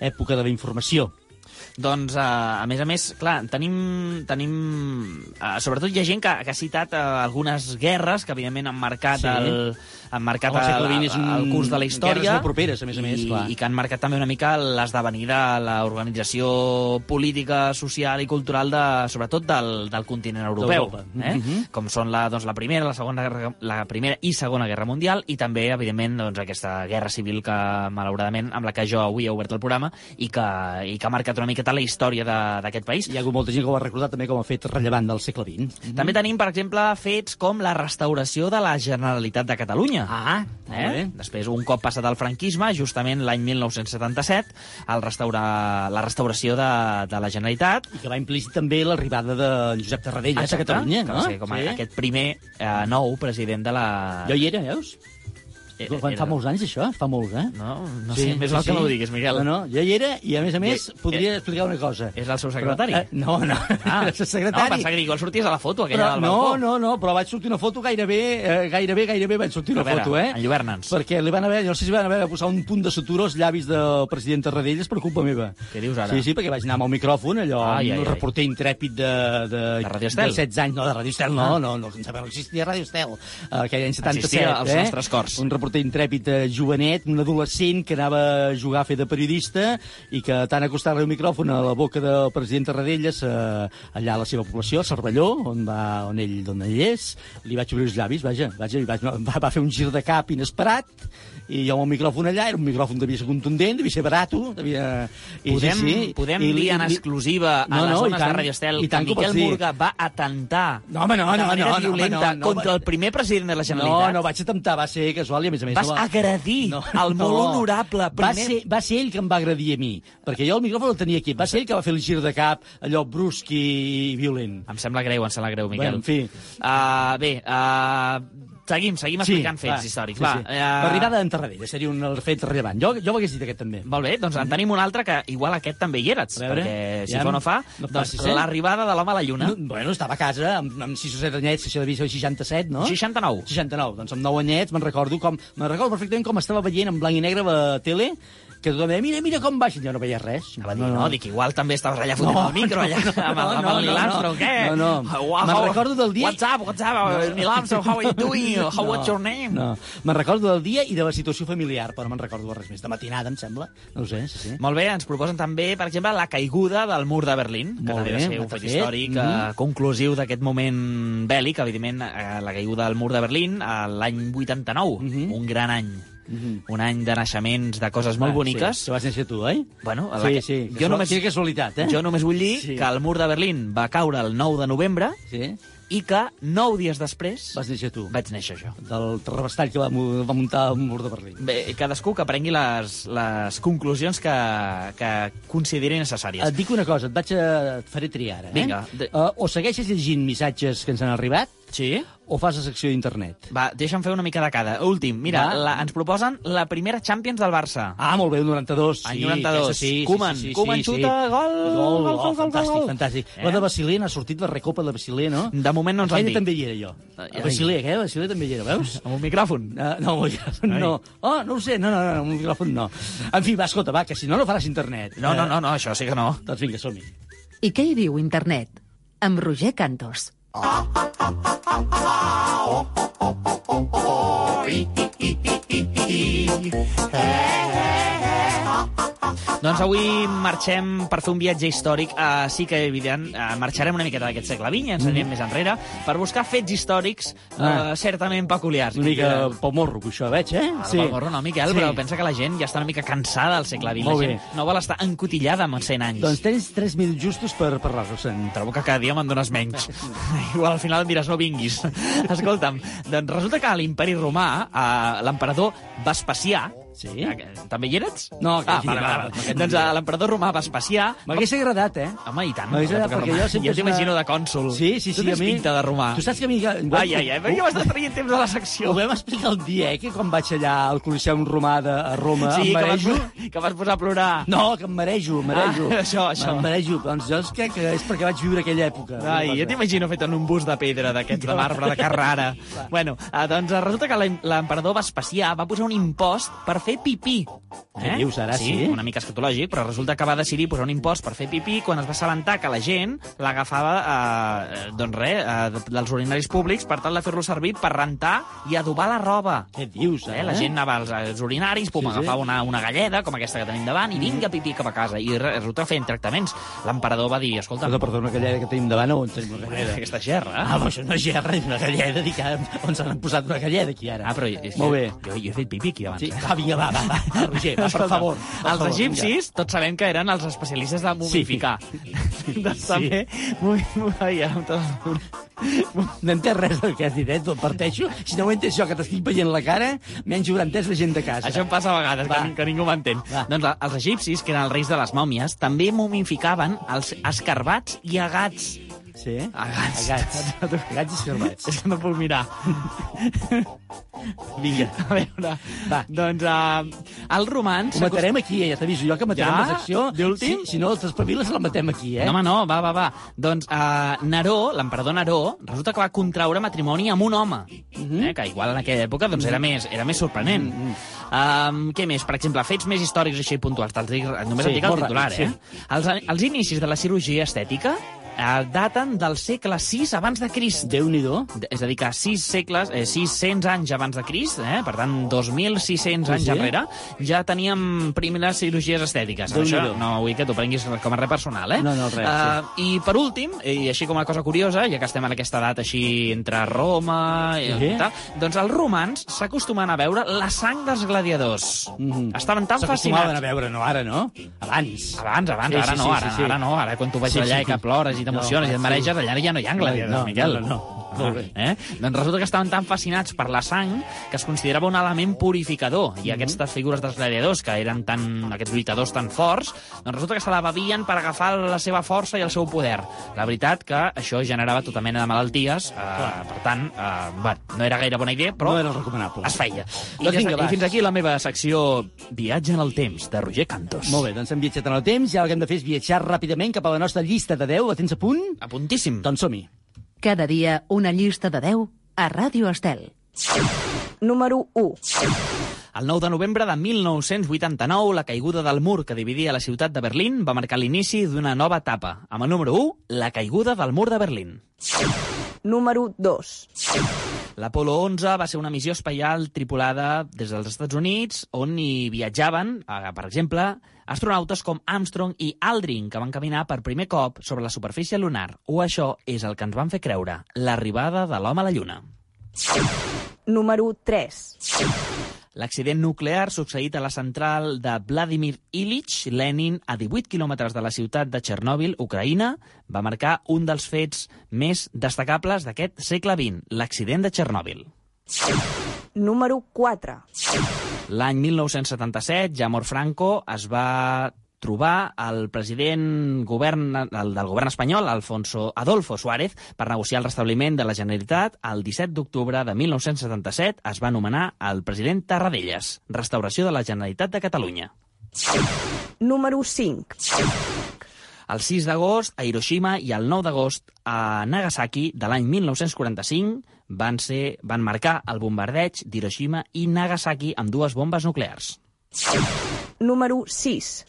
Speaker 2: època de la informació.
Speaker 4: Doncs, uh, a més a més, clar, tenim... tenim uh, sobretot hi ha gent que, que ha citat uh, algunes guerres que, evidentment, han marcat
Speaker 2: Sí.
Speaker 4: el han marcat
Speaker 2: el
Speaker 4: el, el,
Speaker 2: un-
Speaker 4: el curs de la història.
Speaker 2: molt properes, a més a més,
Speaker 4: i,
Speaker 2: clar.
Speaker 4: I que han marcat també una mica l'esdevenir de l'organització política, social i cultural, de, sobretot del, del continent europeu. Eh?
Speaker 2: Mhm.
Speaker 4: Com són la, doncs, la, primera, la, segona, guerra- la primera i segona guerra mundial i també, evidentment, doncs, aquesta guerra civil que, malauradament, amb la que jo avui he obert el programa i que, i que ha marcat una miqueta la història d'aquest país.
Speaker 2: Hi ha hagut molta gent que ho ha recordat també com a fet rellevant del segle XX.
Speaker 4: També tenim, per exemple, fets com la restauració de la Generalitat de Catalunya.
Speaker 2: Ah,
Speaker 4: eh?
Speaker 2: bé.
Speaker 4: Després, un cop passat el franquisme, justament l'any 1977, el restaurar, la restauració de, de la Generalitat.
Speaker 2: I que va implícit també l'arribada de Josep Tarradellas a
Speaker 4: Exacte,
Speaker 2: Catalunya,
Speaker 4: que
Speaker 2: no?
Speaker 4: va ser com a,
Speaker 2: Sí.
Speaker 4: aquest primer eh, nou president de la...
Speaker 2: Jo hi era, veus?
Speaker 4: Era-
Speaker 2: Quan fa
Speaker 4: era-
Speaker 2: molts anys, això? Fa molts, eh?
Speaker 4: No, no sé, més val que no ho diguis, Miquel.
Speaker 2: No, no, jo hi era i, a més a més,
Speaker 4: I-
Speaker 2: podria
Speaker 4: eh,
Speaker 2: explicar una cosa.
Speaker 4: És el seu secretari?
Speaker 2: Però, eh, no, no,
Speaker 4: Ah, (laughs)
Speaker 2: el secretari.
Speaker 4: No, pensava que igual sorties a la foto aquella
Speaker 2: Però,
Speaker 4: del
Speaker 2: no,
Speaker 4: balcó.
Speaker 2: no, no, però vaig sortir una foto gairebé, eh, gairebé, gairebé vaig sortir una
Speaker 4: A veure,
Speaker 2: foto, eh?
Speaker 4: enlluerna'ns.
Speaker 2: Perquè li van haver, no sé si van haver de posar un punt de sutura als llavis del president Tarradellas per culpa meva.
Speaker 4: Què dius ara?
Speaker 2: Sí, sí, perquè vaig anar amb el micròfon, allò,
Speaker 4: Ai,
Speaker 2: ai,
Speaker 4: ai,
Speaker 2: un
Speaker 4: ai.
Speaker 2: reporter intrèpid de, de,
Speaker 4: De Radio Estel?
Speaker 2: de 16 anys, no, de Radio Estel, no,
Speaker 4: Ah.
Speaker 2: no, no, no, no existia Radio Estel, eh, aquell any 77,
Speaker 4: Existia als
Speaker 2: eh?
Speaker 4: nostres cors.
Speaker 2: Un reporter intrèpid eh, jovenet, un adolescent que anava a jugar a fer de periodista i que tant acostar-li el micròfon a la boca del president Tarradellas, eh, allà a la seva població, a Cervelló, on, va, on, ell, on ell és, li vaig obrir els llavis, vaja, vaja vaig, va, va fer un gir de cap inesperat, i jo amb el micròfon allà, era un micròfon devia ser contundent, devia ser barato, devia... I,
Speaker 4: Podem,
Speaker 2: sí, sí.
Speaker 4: podem
Speaker 2: I-
Speaker 4: dir en
Speaker 2: i-
Speaker 4: exclusiva a
Speaker 2: No,
Speaker 4: les
Speaker 2: no, i
Speaker 4: zones
Speaker 2: tant,
Speaker 4: de Radio Estel
Speaker 2: i
Speaker 4: que
Speaker 2: que
Speaker 4: Miquel. Murga va atentar
Speaker 2: No, home, no,
Speaker 4: de
Speaker 2: no,
Speaker 4: manera
Speaker 2: no, no,
Speaker 4: violenta
Speaker 2: no, no,
Speaker 4: contra
Speaker 2: va-
Speaker 4: el primer president de la
Speaker 2: No,
Speaker 4: Generalitat.
Speaker 2: no vaig atemptar, va ser casual i a més a més...
Speaker 4: Vas
Speaker 2: no va...
Speaker 4: agredir el molt honorable
Speaker 2: Va
Speaker 4: primer-
Speaker 2: ser, va ser ell que em va agredir a mi, perquè jo el micròfon el tenia aquí. Va ser ell que va fer el gir de cap, allò brusc i violent.
Speaker 4: Em sembla greu, em sembla greu, Miquel.
Speaker 2: Bueno, en fi.
Speaker 4: Uh, bé, uh, seguim, seguim explicant fets històrics.
Speaker 2: Sí,
Speaker 4: va,
Speaker 2: sí.
Speaker 4: eh,
Speaker 2: L'arribada d'en Tarradella seria un fet rellevant. Jo, jo ho hagués dit aquest també.
Speaker 4: Molt bé, doncs en tenim un altre que igual aquest també hi eres, perquè si
Speaker 2: ja
Speaker 4: fa no fa,
Speaker 2: no
Speaker 4: doncs
Speaker 2: eh?
Speaker 4: l'arribada de l'home a la Lluna.
Speaker 2: No, bueno, estava a casa amb, amb 6 o 7 anyets, ser el 67, no?
Speaker 4: 69.
Speaker 2: 69. Doncs amb 9 anyets me'n recordo com... Me'n recordo perfectament com estava veient en blanc i negre la tele, que tothom deia, mira, mira com baixen. Jo no veia res.
Speaker 4: Anava a dir, no, dic, igual també estaves allà fotent
Speaker 2: No,
Speaker 4: el micro, allà,
Speaker 2: no,
Speaker 4: amb, el- amb
Speaker 2: no,
Speaker 4: el
Speaker 2: no,
Speaker 4: Neil
Speaker 2: no.
Speaker 4: Armstrong, què?
Speaker 2: No, no.
Speaker 4: Wow,
Speaker 2: Me'n recordo del dia-
Speaker 4: What's up, what's up, uh, Neil Armstrong, how are you (laughs) doing? How, what's your name?
Speaker 2: No, me'n recordo del dia i de la situació familiar, però no me'n recordo res més. De matinada, em sembla. No sé, sí, sí.
Speaker 4: Molt bé, ens proposen també, per exemple, la caiguda del mur de Berlín, que
Speaker 2: Molt
Speaker 4: també
Speaker 2: bé,
Speaker 4: va ser un fet històric eh,
Speaker 2: Mhm.
Speaker 4: conclusiu d'aquest moment bèl·lic, evidentment, eh, la caiguda del mur de Berlín a l'any 89,
Speaker 2: Mhm.
Speaker 4: un gran any. Un any de naixements, de coses molt
Speaker 2: Ah,
Speaker 4: boniques.
Speaker 2: Sí, que vas néixer tu, oi?
Speaker 4: Bueno,
Speaker 2: Sí,
Speaker 4: que-
Speaker 2: sí,
Speaker 4: Jo només,
Speaker 2: quina casualitat, eh?
Speaker 4: Jo només vull dir
Speaker 2: Sí.
Speaker 4: que el mur de Berlín va caure el 9 de novembre
Speaker 2: Sí.
Speaker 4: i que nou dies després
Speaker 2: Vas néixer tu.
Speaker 4: vaig néixer jo.
Speaker 2: Del terrabastall que va, va muntar el mur de Berlín.
Speaker 4: Bé, cadascú que prengui les, les conclusions que, que consideri necessàries.
Speaker 2: Et dic una cosa, et vaig a... et faré triar ara, eh?
Speaker 4: Vinga. De-
Speaker 2: Uh, o segueixes llegint missatges que ens han arribat,
Speaker 4: Sí?
Speaker 2: o fas la secció d'internet.
Speaker 4: Va, deixa'm fer una mica de cada. Últim, mira,
Speaker 2: Va.
Speaker 4: la, ens proposen la primera Champions del Barça.
Speaker 2: Ah, molt bé, el 92.
Speaker 4: Any
Speaker 2: sí,
Speaker 4: 92.
Speaker 2: aquesta Sí,
Speaker 4: Koeman,
Speaker 2: sí, sí, sí,
Speaker 4: Koeman
Speaker 2: sí,
Speaker 4: xuta,
Speaker 2: sí.
Speaker 4: gol,
Speaker 2: gol,
Speaker 4: gol,
Speaker 2: gol,
Speaker 4: gol, gol,
Speaker 2: fantàstic,
Speaker 4: gol.
Speaker 2: fantàstic.
Speaker 4: Eh?
Speaker 2: La de Basilea n'ha sortit la recopa de Basilea, no?
Speaker 4: De moment no ens han
Speaker 2: Aquella
Speaker 4: dit.
Speaker 2: també hi era jo.
Speaker 4: Ai.
Speaker 2: A Basilea, eh? Basilea també hi era, veus? (laughs)
Speaker 4: Amb un micròfon.
Speaker 2: Uh, no, amb un micròfon
Speaker 4: Ai.
Speaker 2: no. Oh, no ho sé, no, no, no, amb un micròfon no. En fi, va, escolta, va, que si no, no faràs internet.
Speaker 4: No, no, no, no, això sí que no.
Speaker 2: Doncs vinga, som-hi.
Speaker 12: I què hi diu internet? Amb Roger Cantos. Hey, hey, hey.
Speaker 4: Doncs avui marxem per fer un viatge històric. Uh, sí que, evident, uh, marxarem una miqueta d'aquest segle XX, ens anirem més enrere, per buscar fets històrics uh,
Speaker 2: Ah.
Speaker 4: certament peculiars.
Speaker 2: Una mica pel morro, que això veig, eh?
Speaker 4: Sí. Morro, no, Miquel,
Speaker 2: Sí.
Speaker 4: però pensa que la gent ja està una mica cansada del segle XX.
Speaker 2: Molt
Speaker 4: la
Speaker 2: bé.
Speaker 4: gent no vol estar encotillada amb 100 anys.
Speaker 2: Doncs tens 3 minuts justos per parlar-nos-en.
Speaker 4: Trobo que cada dia me'n dones menys. (laughs) Igual al final em diràs no vinguis. (laughs) Escolta'm, doncs resulta que a l'imperi romà, eh, l'emperador Vespasià,
Speaker 2: Sí?
Speaker 4: també hi eres?
Speaker 2: No,
Speaker 4: ah,
Speaker 2: aquí,
Speaker 4: vale, Doncs eh, l'emperador romà Vespasià...
Speaker 2: M'hagués agradat, eh?
Speaker 4: Home, i tant.
Speaker 2: M'hagués agradat, perquè jo sempre
Speaker 4: Jo t'imagino de cònsul.
Speaker 2: Sí, sí, sí,
Speaker 4: Tu tens
Speaker 2: mi-
Speaker 4: pinta de romà.
Speaker 2: Tu saps que a mi...
Speaker 4: Ai, ai, ai, perquè m'estàs traient temps de la secció.
Speaker 2: Ho vam explicar el dia, eh, que quan vaig allà al Coliseum Romà de, a Roma,
Speaker 4: Sí,
Speaker 2: em
Speaker 4: que vas,
Speaker 2: marejo...
Speaker 4: que vas posar a plorar.
Speaker 2: No, que em marejo, em marejo.
Speaker 4: Ah, això, (laughs) això.
Speaker 2: Em marejo. Doncs jo crec que és perquè vaig viure aquella època.
Speaker 4: Ai, jo t'imagino fet en un bus de pedra d'aquests de marbre de Carrara. (laughs) bueno, eh, doncs resulta que l'em- l'emperador Vespasià va posar un impost per fer fer pipí.
Speaker 2: Què dius ara, sí?
Speaker 4: una mica escatològic, però resulta que va decidir posar un impost per fer pipí quan es va assabentar que la gent l'agafava, eh, doncs res, eh, dels urinaris públics per tal de fer-lo servir per rentar i adobar la roba.
Speaker 2: Què dius,
Speaker 4: eh? La gent anava als, als urinaris, pum,
Speaker 2: Sí, sí.
Speaker 4: agafava una, una galleda, com aquesta que tenim davant, i vinga pipí cap a casa. I re- resulta que feien tractaments. L'emperador va dir, escolta...
Speaker 2: Perdó, perdó, una galleda que tenim davant, on tenim una galleda?
Speaker 4: Aquesta gerra.
Speaker 2: Ah, però això no és gerra, és una galleda, dic, ah, on s'han posat una galleda aquí ara?
Speaker 4: Ah, però és
Speaker 2: Molt bé.
Speaker 4: Jo, jo he fet pipí aquí abans.
Speaker 2: Sí,
Speaker 4: eh?
Speaker 2: va, vinga, va, va, va, (laughs) va Roger, va, per favor. Per
Speaker 4: els egipcis, tots sabem que eren els especialistes de momificar. doncs (laughs) també... Muy, muy, ai, ara. (laughs)
Speaker 2: No entès res del que has dit, eh? Te'l parteixo. Si no ho entès jo, que t'estic veient la cara, menys haurà entès la gent de casa.
Speaker 4: Això em passa a vegades, que, que ningú m'entén. Doncs els egipcis, que eren els reis de les mòmies, també momificaven els escarbats i agats.
Speaker 2: Sí?
Speaker 4: Agats.
Speaker 2: Agats. Agats i escarbats.
Speaker 4: És que no puc mirar. (laughs)
Speaker 2: Vinga.
Speaker 4: A veure, va. doncs uh, els romans...
Speaker 2: Ho matarem aquí, eh? ja t'aviso jo que matarem
Speaker 4: Ja?
Speaker 2: la secció.
Speaker 4: D'últim?
Speaker 2: Si, si no, els espaviles la matem aquí, eh?
Speaker 4: No, home, no, va, va, va. Doncs uh, Neró, l'emperador Neró, resulta que va contraure matrimoni amb un home,
Speaker 2: Mhm.
Speaker 4: eh, que igual en aquella època doncs, era, més, era més sorprenent. um, què més? Per exemple, fets més històrics així puntuals. Només
Speaker 2: Sí,
Speaker 4: et dic el titular, eh? Els, els inicis de la cirurgia estètica eh, daten del segle VI abans de Crist.
Speaker 2: Déu-n'hi-do.
Speaker 4: És a dir, que 6 segles, eh, 600 anys abans de Crist, eh, per tant, 2.600 anys
Speaker 2: Sí, sí.
Speaker 4: enrere, ja teníem primeres cirurgies estètiques. Això no vull que t'ho prenguis com a res personal, eh?
Speaker 2: No, no, res,
Speaker 4: Uh, I per últim, i així com una cosa curiosa, ja que estem en aquesta edat així entre Roma i
Speaker 2: Sí.
Speaker 4: tal, doncs els romans s'acostumen a veure la sang dels gladiadors. Estaven tan
Speaker 2: Mhm. S'acostumaven
Speaker 4: fascinats.
Speaker 2: a veure, no ara, no? Abans.
Speaker 4: Abans, abans,
Speaker 2: Sí,
Speaker 4: ara
Speaker 2: sí,
Speaker 4: no,
Speaker 2: sí,
Speaker 4: ara,
Speaker 2: sí, sí.
Speaker 4: ara no, ara quan tu veig
Speaker 2: Sí,
Speaker 4: allà
Speaker 2: sí.
Speaker 4: i que plores i t'emociones
Speaker 2: No,
Speaker 4: i et mareges, allà ja no hi ha gladiadors,
Speaker 2: No,
Speaker 4: Miquel.
Speaker 2: no, no, no. Bé.
Speaker 4: Eh? Doncs resulta que estaven tan fascinats per la sang que es considerava un element purificador
Speaker 2: Mhm.
Speaker 4: i aquestes figures dels gladiadors que eren tan, aquests lluitadors tan forts, doncs resulta que se la bevien per agafar la seva força i el seu poder. La veritat que això generava tota mena de malalties, eh, per tant, eh, bueno, no era gaire bona idea, però
Speaker 2: No era recomanable.
Speaker 4: es feia. I,
Speaker 2: Doncs vinga.
Speaker 4: I fins aquí la meva secció Viatge en el temps, de Roger Cantos.
Speaker 2: Molt bé, doncs hem viatjat en el temps i ara el que hem de fer és viatjar ràpidament cap a la nostra llista de 10. La tens a punt?
Speaker 4: A puntíssim.
Speaker 2: Doncs som-hi.
Speaker 12: Cada dia una llista de 10 a Ràdio Estel.
Speaker 14: Número 1.
Speaker 4: El 9 de novembre de 1989, la caiguda del mur que dividia la ciutat de Berlín va marcar l'inici d'una nova etapa. Amb el número 1, la caiguda del mur de Berlín.
Speaker 14: Número 2.
Speaker 4: L'Apolo 11 va ser una missió espacial tripulada des dels Estats Units, on hi viatjaven, per exemple, astronautes com Armstrong i Aldrin, que van caminar per primer cop sobre la superfície lunar. O això és el que ens van fer creure, l'arribada de l'home a la Lluna.
Speaker 14: Número 3.
Speaker 4: L'accident nuclear succeït a la central de Vladimir Ilich Lenin a 18 quilòmetres de la ciutat de Txernòbil, Ucraïna, va marcar un dels fets més destacables d'aquest segle XX, l'accident de Txernòbil.
Speaker 14: Número 4.
Speaker 4: L'any 1977, Jamor Franco es va trobar el president govern, el del govern espanyol, Alfonso Adolfo Suárez, per negociar el restabliment de la Generalitat. El 17 d'octubre de 1977 es va anomenar el president Tarradellas, restauració de la Generalitat de Catalunya.
Speaker 14: Número 5.
Speaker 4: El 6 d'agost a Hiroshima i el 9 d'agost a Nagasaki de l'any 1945 van, ser, van marcar el bombardeig d'Hiroshima i Nagasaki amb dues bombes nuclears.
Speaker 14: Número 6.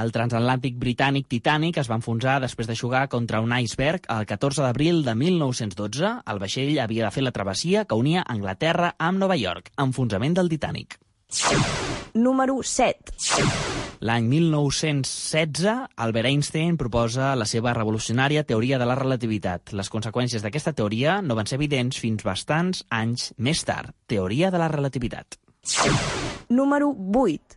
Speaker 4: El transatlàntic britànic Titanic es va enfonsar després de jugar contra un iceberg el 14 d'abril de 1912. El vaixell havia de fer la travessia que unia Anglaterra amb Nova York. Enfonsament del Titanic.
Speaker 14: Número 7.
Speaker 4: L'any 1916, Albert Einstein proposa la seva revolucionària teoria de la relativitat. Les conseqüències d'aquesta teoria no van ser evidents fins bastants anys més tard. Teoria de la relativitat.
Speaker 14: Número 8.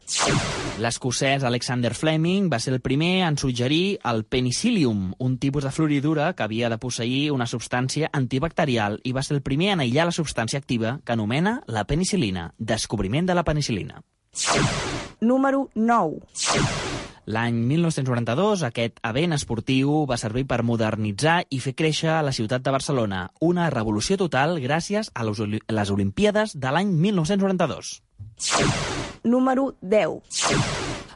Speaker 4: L'escocès Alexander Fleming va ser el primer en suggerir el penicillium, un tipus de floridura que havia de posseir una substància antibacterial i va ser el primer en aïllar la substància activa que anomena la penicil·lina, descobriment de la penicil·lina.
Speaker 14: Número 9.
Speaker 4: L'any 1992, aquest event esportiu va servir per modernitzar i fer créixer la ciutat de Barcelona. Una revolució total gràcies a les Oli- les Olimpíades de l'any 1992.
Speaker 14: Número 10.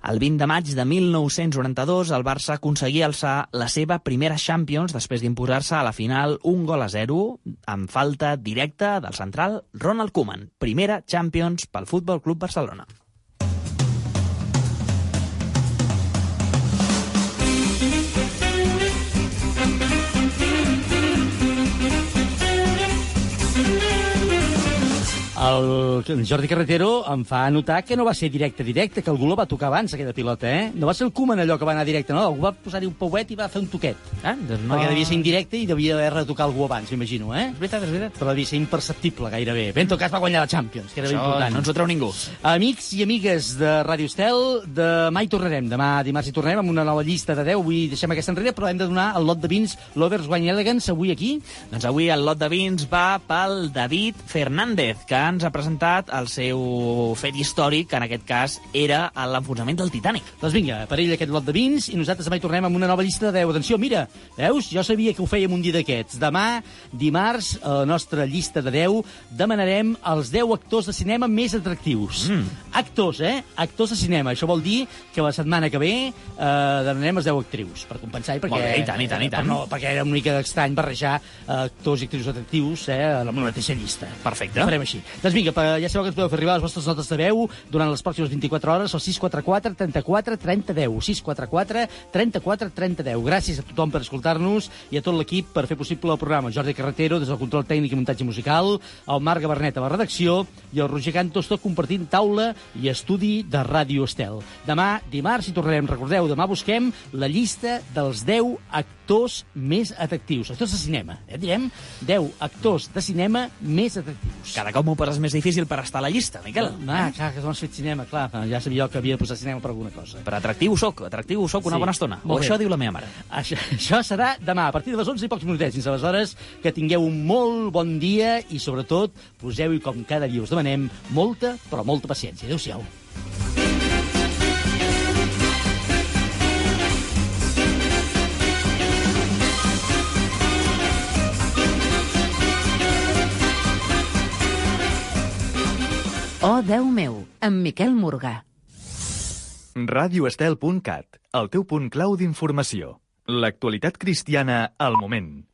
Speaker 4: El 20 de maig de 1992, el Barça aconseguia alçar la seva primera Champions després d'imposar-se a la final un gol a 0 amb falta directa del central Ronald Koeman. Primera Champions pel Futbol Club Barcelona.
Speaker 2: El, el Jordi Carretero em fa notar que no va ser directe, directe, que algú la va tocar abans, aquella pilota, eh? No va ser el Koeman allò que va anar directe, no? Algú va posar-hi un pauet i va fer un toquet.
Speaker 4: Ah, doncs
Speaker 2: no... Perquè devia ser indirecte i devia haver retocat algú abans, m'imagino, eh?
Speaker 4: És veritat, és veritat.
Speaker 2: Però devia ser imperceptible, gairebé. Ben, en tot cas va guanyar la Champions, que era
Speaker 4: Això
Speaker 2: ben important.
Speaker 4: no ens ho treu ningú.
Speaker 2: Amics i amigues de Ràdio Estel, demà hi tornarem. Demà dimarts hi tornarem amb una nova llista de 10. Avui deixem aquesta enrere, però hem de donar el lot de vins Lovers Wine Elegance avui aquí.
Speaker 4: Doncs avui el lot de vins va pel David Fernández, que ens ha presentat el seu fet històric, que en aquest cas era l'enfonsament del Titanic.
Speaker 2: Doncs vinga, per ell aquest lot de vins i nosaltres demà hi tornem amb una nova llista de 10. Atenció, mira, veus? Jo sabia que ho fèiem un dia d'aquests. Demà, dimarts, a la nostra llista de 10, demanarem els 10 actors de cinema més atractius.
Speaker 4: Mm.
Speaker 2: Actors, eh? Actors de cinema. Això vol dir que la setmana que ve eh, demanarem els 10 actrius, per compensar i perquè...
Speaker 4: Molt bé, i tant, i tant, i tant.
Speaker 2: Per no, perquè era una mica estrany barrejar eh, actors i actrius atractius eh, en la mateixa llista.
Speaker 4: Perfecte.
Speaker 2: Ho farem així. Doncs vinga, ja sabeu que ens podeu fer arribar les vostres notes de veu durant les pròximes 24 hores al 644 34 30 10. 644 34 30 10. Gràcies a tothom per escoltar-nos i a tot l'equip per fer possible el programa. Jordi Carretero, des del control tècnic i muntatge musical, el Marc Gabernet a la redacció i el Roger Cantos, tot compartint taula i estudi de Ràdio Estel. Demà, dimarts, hi tornarem. Recordeu, demà busquem la llista dels 10 actors més atractius. Actors de cinema, eh? Direm 10 actors de cinema més atractius.
Speaker 4: Cada cop m'ho poses més difícil per estar a la llista, Miquel.
Speaker 2: Ah, clar, que has fet cinema, clar. Ja sabia jo que havia de posar cinema per alguna cosa.
Speaker 4: Per atractiu soc, atractiu soc una
Speaker 2: Sí.
Speaker 4: bona estona.
Speaker 2: Molt
Speaker 4: O
Speaker 2: bé.
Speaker 4: això diu la meva mare.
Speaker 2: Això, això serà demà, a partir de les 11 i pocs minutets. Fins aleshores, que tingueu un molt bon dia i, sobretot, poseu-hi, com cada dia us demanem, molta, però molta paciència. Adéu-siau.
Speaker 12: Oh, Déu meu, amb Miquel Morgà.
Speaker 18: radioestel.cat, el teu punt clau d'informació. L'actualitat cristiana al moment.